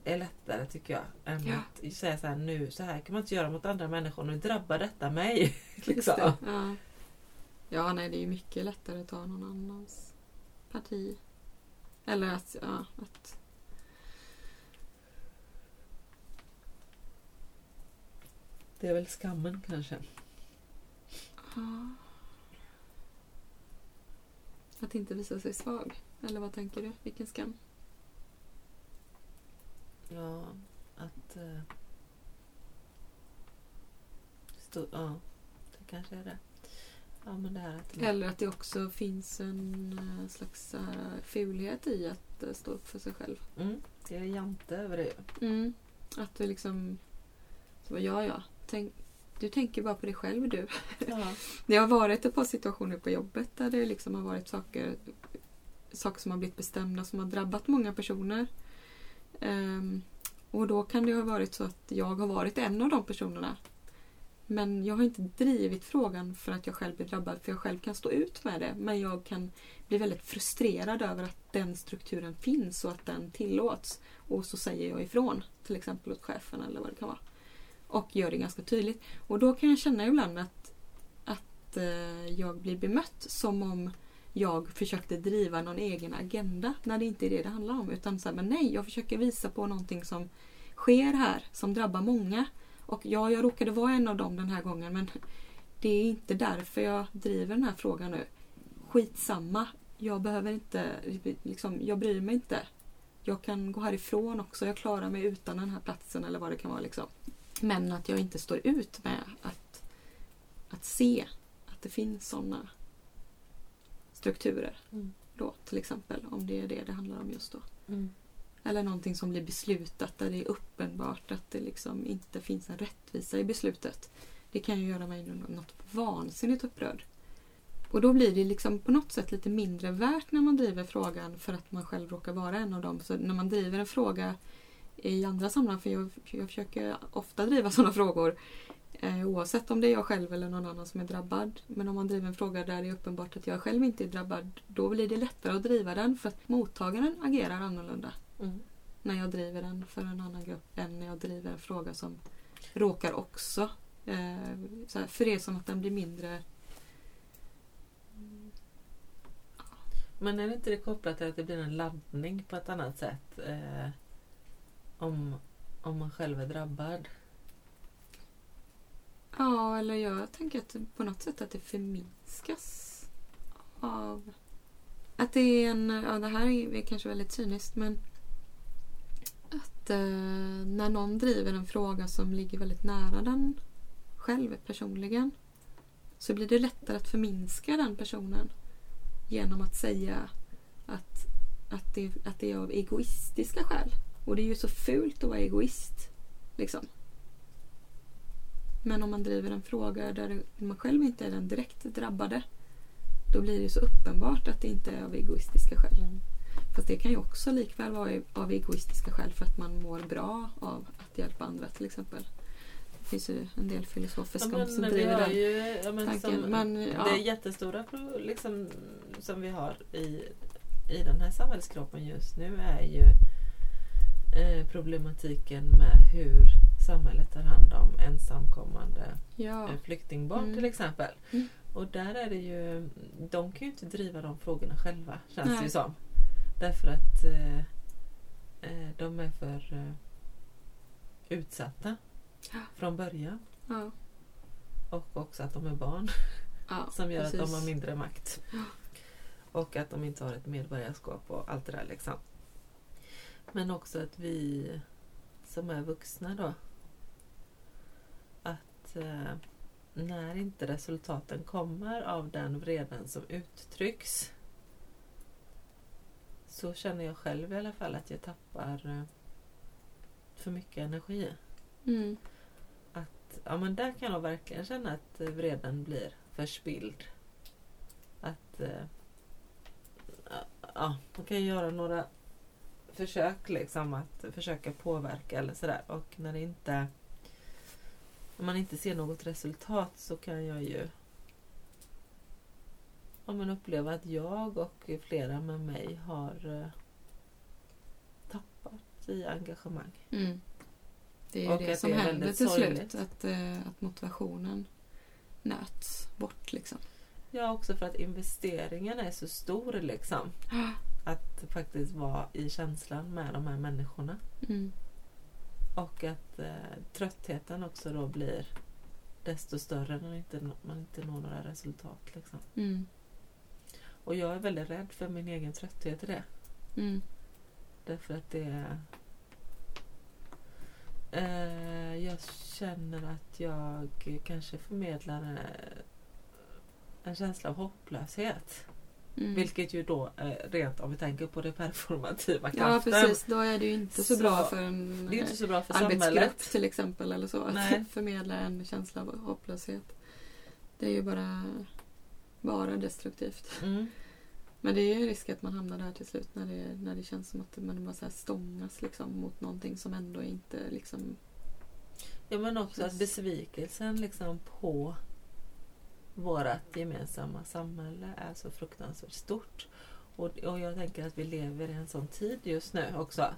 är lättare tycker jag än Ja. att säga så här nu så här kan man inte göra mot andra människor nu drabbar detta mig. Liksom. det. Ja. Ja, nej det är ju mycket lättare att ta någon annans parti. Eller att, ja, att Det är väl skammen kanske. Ja. Att inte visa sig svag. Eller vad tänker du? Vilken skam? Ja, att... Eh, stå, ja, det kanske är det. Ja, men det här att... Eller att det också finns en eh, slags här, fulhet i att eh, stå upp för sig själv. Mm, det är jante över det. Mm. Att det liksom... Så, bara, ja, ja. Tänk, du tänker bara på dig själv du. Ja. Det har varit ett par situationer på jobbet där det liksom har varit saker, saker som har blivit bestämda som har drabbat många personer. Ehm, och då kan det ha varit så att jag har varit en av de personerna. Men jag har inte drivit frågan för att jag själv blir drabbad, för jag själv kan stå ut med det. Men jag kan bli väldigt frustrerad över att den strukturen finns och att den tillåts. Och så säger jag ifrån, till exempel åt chefen eller vad det kan vara. Och gör det ganska tydligt. Och då kan jag känna ibland att, att eh, jag blir bemött som om jag försökte driva någon egen agenda när det inte är det det handlar om. Utan så här, men nej, jag försöker visa på någonting som sker här, som drabbar många. Och ja, jag råkade vara en av dem den här gången men det är inte därför jag driver den här frågan nu. Skitsamma. Jag behöver inte, liksom, jag bryr mig inte. Jag kan gå härifrån också. Jag klarar mig utan den här platsen eller vad det kan vara. Liksom. Men att jag inte står ut med att, att se att det finns sådana strukturer. Mm. Då, till exempel, om det är det det handlar om just då. Mm. Eller någonting som blir beslutat där det är uppenbart att det liksom inte finns en rättvisa i beslutet. Det kan ju göra mig något vansinnigt upprörd. Och då blir det liksom på något sätt lite mindre värt när man driver frågan för att man själv råkar vara en av dem. Så när man driver en fråga i andra sammanhang, för jag, jag försöker ofta driva sådana frågor eh, oavsett om det är jag själv eller någon annan som är drabbad. Men om man driver en fråga där det är uppenbart att jag själv inte är drabbad, då blir det lättare att driva den för att mottagaren agerar annorlunda Mm. när jag driver den för en annan grupp än när jag driver en fråga som råkar också eh, så här, för det är som att den blir mindre Men är det inte det kopplat till att det blir en laddning på ett annat sätt? Eh, om, om man själv är drabbad? Ja, eller jag tänker att på något sätt att det förminskas av att det är en, ja det här är kanske väldigt cyniskt men att eh, när någon driver en fråga som ligger väldigt nära den själv personligen så blir det lättare att förminska den personen genom att säga att, att, det, att det är av egoistiska skäl. Och det är ju så fult att vara egoist. Liksom. Men om man driver en fråga där man själv inte är den direkt drabbade då blir det så uppenbart att det inte är av egoistiska skäl. Mm. Fast det kan ju också likväl vara av egoistiska skäl för att man mår bra av att hjälpa andra till exempel. Det finns ju en del filosofer som, men som driver den. ju, ja, men tanken, som, men, ja. Det jättestora pro- liksom, som vi har i, i den här samhällskroppen just nu är ju eh, problematiken med hur samhället tar hand om ensamkommande Ja. eh, flyktingbarn Mm. till exempel. Mm. Och där är det ju, de kan ju inte driva de frågorna själva känns det Nej. ju som. Därför att eh, eh, de är för eh, utsatta Ja. från början. Ja. Och också att de är barn Ja, som gör att de precis. har mindre makt. Och att de inte har ett medborgarskap och allt det där liksom. Men också att vi som är vuxna då att eh, när inte resultaten kommer av den vreden som uttrycks så känner jag själv i alla fall att jag tappar eh, för mycket energi. Mm. Att, ja men där kan jag verkligen känna att vreden blir förspilld. Att eh, ja, man kan göra några försök liksom att försöka påverka eller sådär och när det inte om man inte ser något resultat så kan jag ju ja, men uppleva att jag och flera med mig har eh, tappat i engagemang. Mm. Det är ju Och det som det händer till sorgligt. slut. Att, eh, att motivationen nöts bort liksom. Ja, också för att investeringen är så stor liksom. Att faktiskt vara i känslan med de här människorna. Mm. Och att eh, tröttheten också då blir desto större när man inte når några resultat. Liksom. Mm. Och jag är väldigt rädd för min egen trötthet i det. Mm. Därför att det är... Eh, jag känner att jag kanske förmedlar eh, en känsla av hopplöshet. Mm. Vilket ju då eh, rent om vi tänker på det performativa Ja kraften. precis, då är det ju inte så, Så, bra för en Det är inte så bra för arbetsgrupp samhället. till exempel eller så. Nej. Att förmedla en känsla av hopplöshet. Det är ju bara, bara destruktivt. Mm. Men det är ju risk att man hamnar där till slut när det, när det känns som att man bara så här stångas liksom mot någonting som ändå inte liksom... Ja men också att besvikelsen liksom på vårt gemensamma samhälle är så fruktansvärt stort. Och, och jag tänker att vi lever i en sån tid just nu också.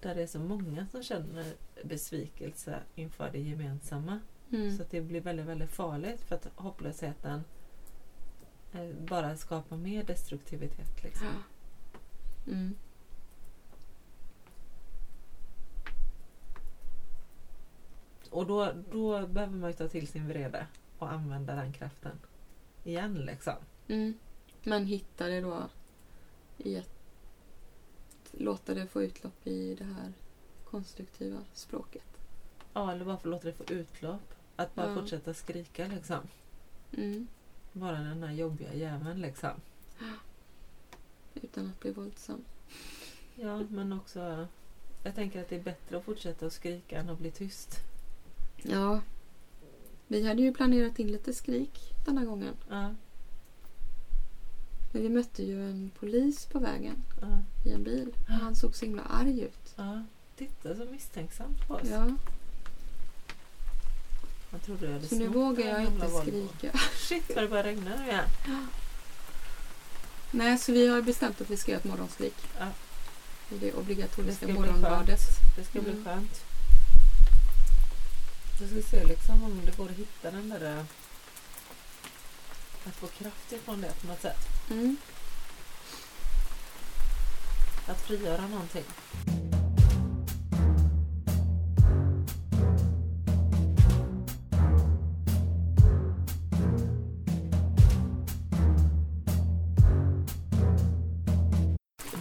Där det är så många som känner besvikelse inför det gemensamma. Mm. Så det blir väldigt, väldigt farligt för att hopplösheten bara skapar mer destruktivitet. Liksom. Mm. Och då, då behöver man ju ta till sin vrede och använda den kraften igen. Liksom. Mm. Men hitta det då i att låta det få utlopp i det här konstruktiva språket. Ja, eller få låta det få utlopp. Att bara Ja. fortsätta skrika liksom. Mm. Vara den där jobbiga jäveln liksom. Utan att bli våldsam. Ja, men också... Jag tänker att det är bättre att fortsätta att skrika än att bli tyst. Ja. Vi hade ju planerat in lite skrik den här gången. Ja, Men vi mötte ju en polis på vägen ja, i en bil. Och han såg så himla arg ut. ja. Titta så misstänksamt på oss. Ja, Jag trodde jag hade så nu vågar jag inte Volvo. skrika. Shit vad det börjar regna nu igen. Nej, så vi har bestämt att vi ska göra ett morgonskrik. Ja. I det obligatoriska Det ska bli morgonbadet. Det ska bli Mm. skönt. Jag ska se liksom om det går att hitta den där... eh, Att få kraft ifrån det på något sätt. Mm. Att frigöra någonting.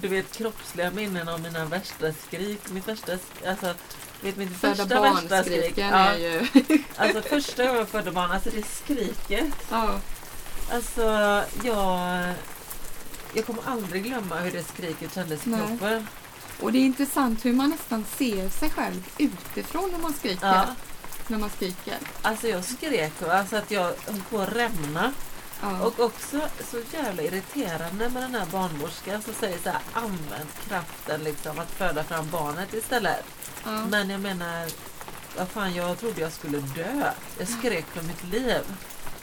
Du vet kroppsliga minnen av mina värsta skrik. Mitt första, alltså, vet mitt Föda första värsta skrik. Ja, är ju... alltså första gången jag födde barn, alltså det skriket. ja. Alltså jag, jag kommer aldrig glömma hur det skriket kändes i Nej. kroppen. Och det är intressant hur man nästan ser sig själv utifrån när man skriker. Ja, När man skriker. alltså jag skrek alltså att jag höll på att rämna. Ja. Och också så jävla irriterande med den här barnmorskan som säger så här använd kraften liksom att föda fram barnet istället. ja. Men jag menar, vad fan jag trodde jag skulle dö. Jag skrek för mitt liv.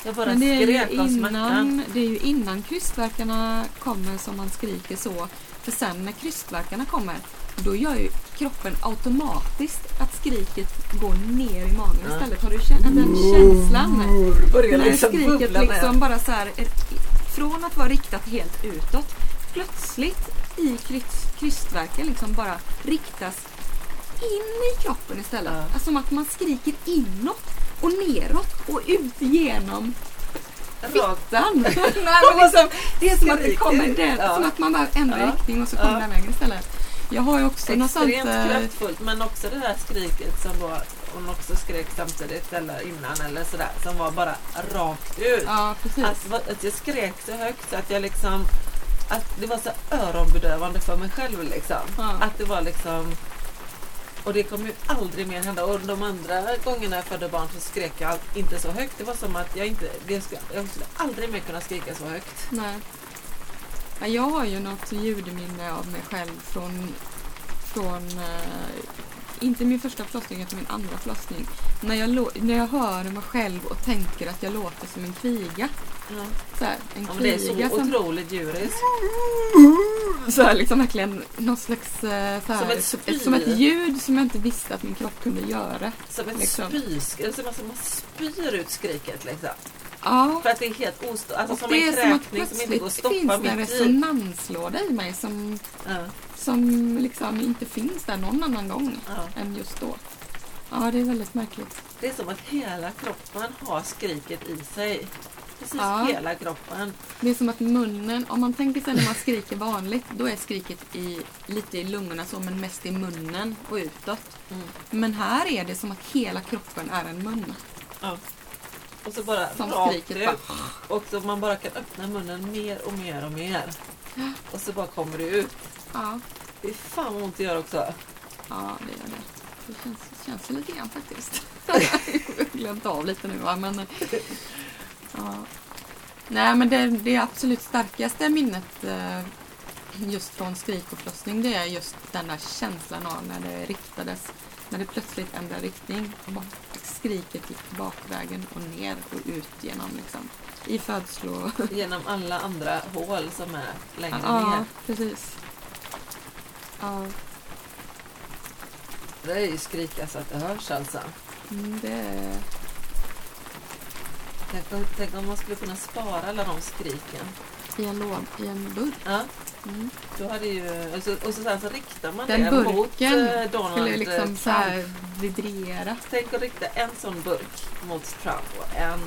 Jag bara Men det är, skrek av smärtan. det är ju innan krystverkarna kommer som man skriker så. För sen när krystverkarna kommer, då gör ju kroppen automatiskt att skriket går ner i magen Ja. istället. Har du känt den känslan? När liksom skriket liksom bara så här, är- från att vara riktat helt utåt, plötsligt i kryst, krystverken liksom bara riktas in i kroppen istället. Ja. Alltså som att man skriker inåt och neråt och ut genom fittan. Liksom, det är som att det kommer den, Ja. som att man bara ändrar Ja. riktning och så Ja. kommer den vägen istället. Jag har ju också. Extremt eh, kraftfullt men också det där skriket som då hon också skrek samtidigt eller innan eller sådär som var bara rakt ut. Ja, vad- att jag skrek så högt så att jag liksom att det var så öronbedövande för mig själv liksom. Ja. Att det var liksom och det kommer ju aldrig mer hända. Och de andra gångerna jag födde barn så skrek jag inte så högt. Det var som att jag inte, det skulle, jag skulle aldrig mer kunna skrika så högt. Nej. Ja, jag har ju något ljudminne av mig själv från, från eh, inte min första förlossning utan min andra förlossning. När jag, när jag hör mig själv och tänker att jag låter som en kviga. Ja. Så här, en Ja, det är så som, otroligt djuriskt. så här, liksom verkligen någon slags eh, så här, Som ett spy. som ett ljud som jag inte visste att min kropp kunde göra. Som ett Liksom. spysk, som att man spyr ut skriket liksom. Ja. För att det är helt ostört. Alltså och som det en är som att kräkning som inte går att plötsligt finns stoppa det en mitt i. resonanslåda i mig som, Ja, som liksom inte finns där någon annan gång ja. än just då. Ja, det är väldigt märkligt. Det är som att hela kroppen har skriket i sig. Precis Ja. hela kroppen. Det är som att munnen, om man tänker sig när man skriker vanligt, då är skriket i, lite i lungorna så, men mest i munnen och utåt. Mm. Men här är det som att hela kroppen är en mun. Ja. Och så bara Som rakt ut. Och så man bara kan öppna munnen mer och mer och mer. Och så bara kommer det ut. Ja, Det är fan vad ont det gör också. ja det gör det. Det känns, känns lite grann faktiskt. Jag har glömt av lite nu va, men... Ja. Nej, men det, det absolut starkaste minnet eh, just från skrik och förlossning det är just den där känslan av när det riktades, när det plötsligt ändrade riktning. Och bara skriket gick bakvägen och ner och ut genom liksom i födslo... Genom alla andra hål som är längre Ja, ner. precis. Ja, Det är ju skrika så att det hörs alltså. mm, det är... Tänk tänk om man skulle kunna spara alla de skriken. I en, lån, i en burk. Ja, Mm. då hade ju, och, så, och så sen så riktar man Den det burken mot eh, Donald Skulle eh, liksom Trump. vibrera. Tänk att rikta en sån burk mot Trump och en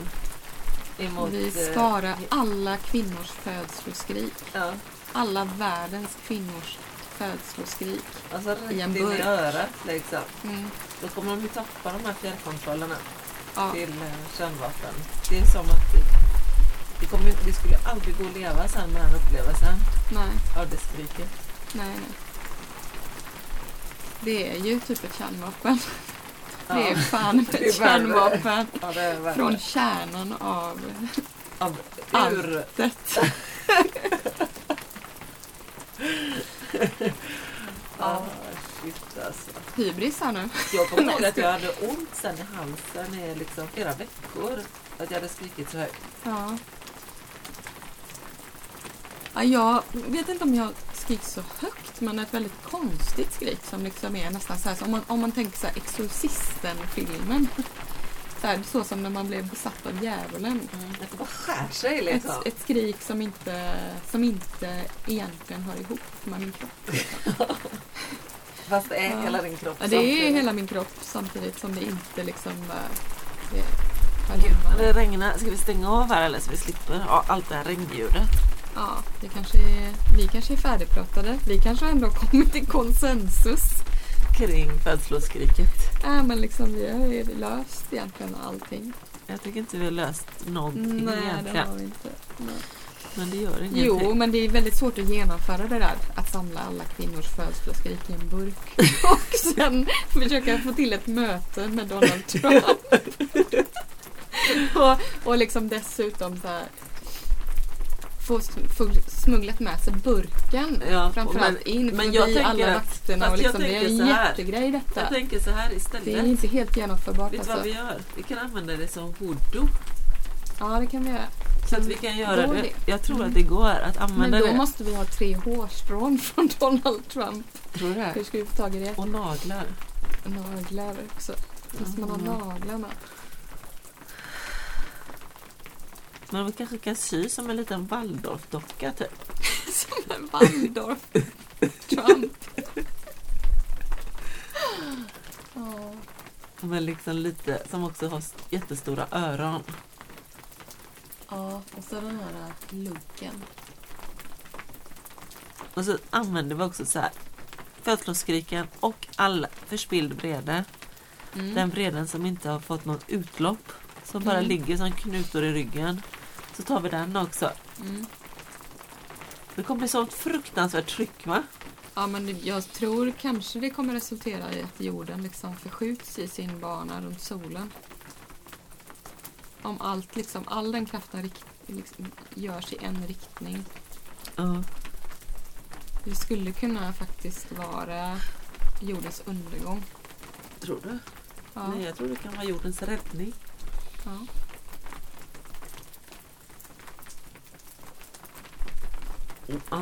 emot... Vi eh, sparar alla kvinnors födsloskrik. Ja, Alla världens kvinnors födsloskrik. alltså I en in i burk. örat liksom. Mm. Då kommer de ju tappa de här fjärrkontrollerna Ja. till eh, kärnvapen. Det är som att det, kommer, det skulle aldrig gå att leva sen med den upplevelsen Nej, av det skriket. nej, nej. Det är ju typ ett kärnvapen. Ja. Det är fan Det är ett kärnvapen. Ja, det är. Från kärnan av Av ur... det. Ja, shit alltså. Hybris här nu. Jag kommer ihåg att jag hade ont sen i halsen i liksom flera veckor. Att jag hade skrikit så högt. Ja. Ja. Jag vet inte om jag skrik så högt men ett väldigt konstigt skrik som liksom är nästan så här, så om, man, om man tänker så här Exorcisten-filmen. Så, här, så som när man blev besatt av djävulen. Att det bara skär sig Ett, liksom. ett skrik som inte, som inte egentligen hör ihop med min kropp. Fast det är Ja. hela din kropp Ja, det är samtidigt. hela min kropp samtidigt som det inte liksom det Gud. Det regnar. Ska vi stänga av här eller så vi slipper ja, allt det här regnljudet? Ja, det kanske är, vi kanske är färdigpratade. Vi kanske ändå har kommit till konsensus. Kring födsloskriket. Nej, men liksom vi har löst egentligen allting. Jag tycker inte vi har löst någonting Nej, det egentligen. har vi inte. Nej. Men det gör ingenting. Jo, men det är väldigt svårt att genomföra det där. Att samla alla kvinnors födelsedagsskrik i en burk. Och sen försöka få till ett möte med Donald Trump. och, och liksom dessutom så här, få, smugglat med sig burken Ja, framförallt men- in men jag alla vakterna. Och jag liksom, det är en här. jättegrej detta. Jag tänker så här Det är istället. inte helt genomförbart Vet du vad alltså. vi gör? Vi kan använda det som voodoo. Ja, det kan vi göra. Så att vi kan göra det. det? Jag tror Mm. att det går att Men använda då det. måste vi ha tre hårstrån från Donald Trump. Tror du Hur det? ska vi få tag i det? Och naglar. Naglar också. Måste man ha Mm. naglar med? Men vi kanske kan sy som en liten Waldorfdocka typ. Som en Waldorf Trump. Ja. Men liksom lite, som också har jättestora öron. ja, och så den här looken. Och så använder vi också så här födsloskriken och all förspilld vrede. Mm. Den vreden som inte har fått något utlopp. Som bara Mm. ligger som knutor i ryggen. Så tar vi den också. Mm. Det kommer bli sånt fruktansvärt tryck va? Ja, men jag tror kanske det kommer resultera i att jorden liksom förskjuts i sin bana runt solen. Om allt liksom, all den kraften rikt, liksom, görs i en riktning. Ja. Det skulle kunna faktiskt vara jordens undergång. Tror du? Ja. Nej, jag tror det kan vara jordens räddning. ja. Ja,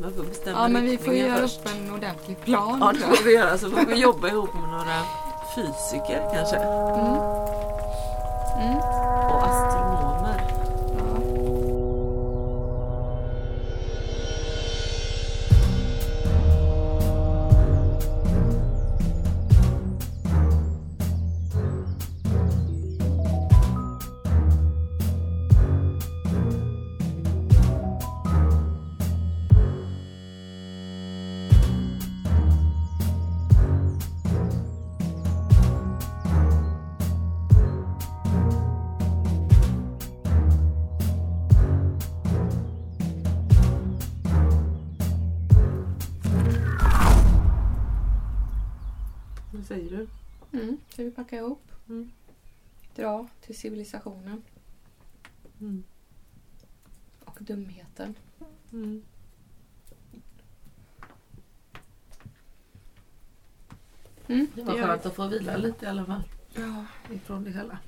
man får bestämma ja, men vi får riktningen göra först. upp en ordentlig plan. Ja, det får vi göra. Så får vi jobba ihop med några fysiker kanske. Mm. Till civilisationen Mm. och dumheten. Mm. Mm. Det var skönt att få vila lite i alla fall. Ja. ifrån det hela.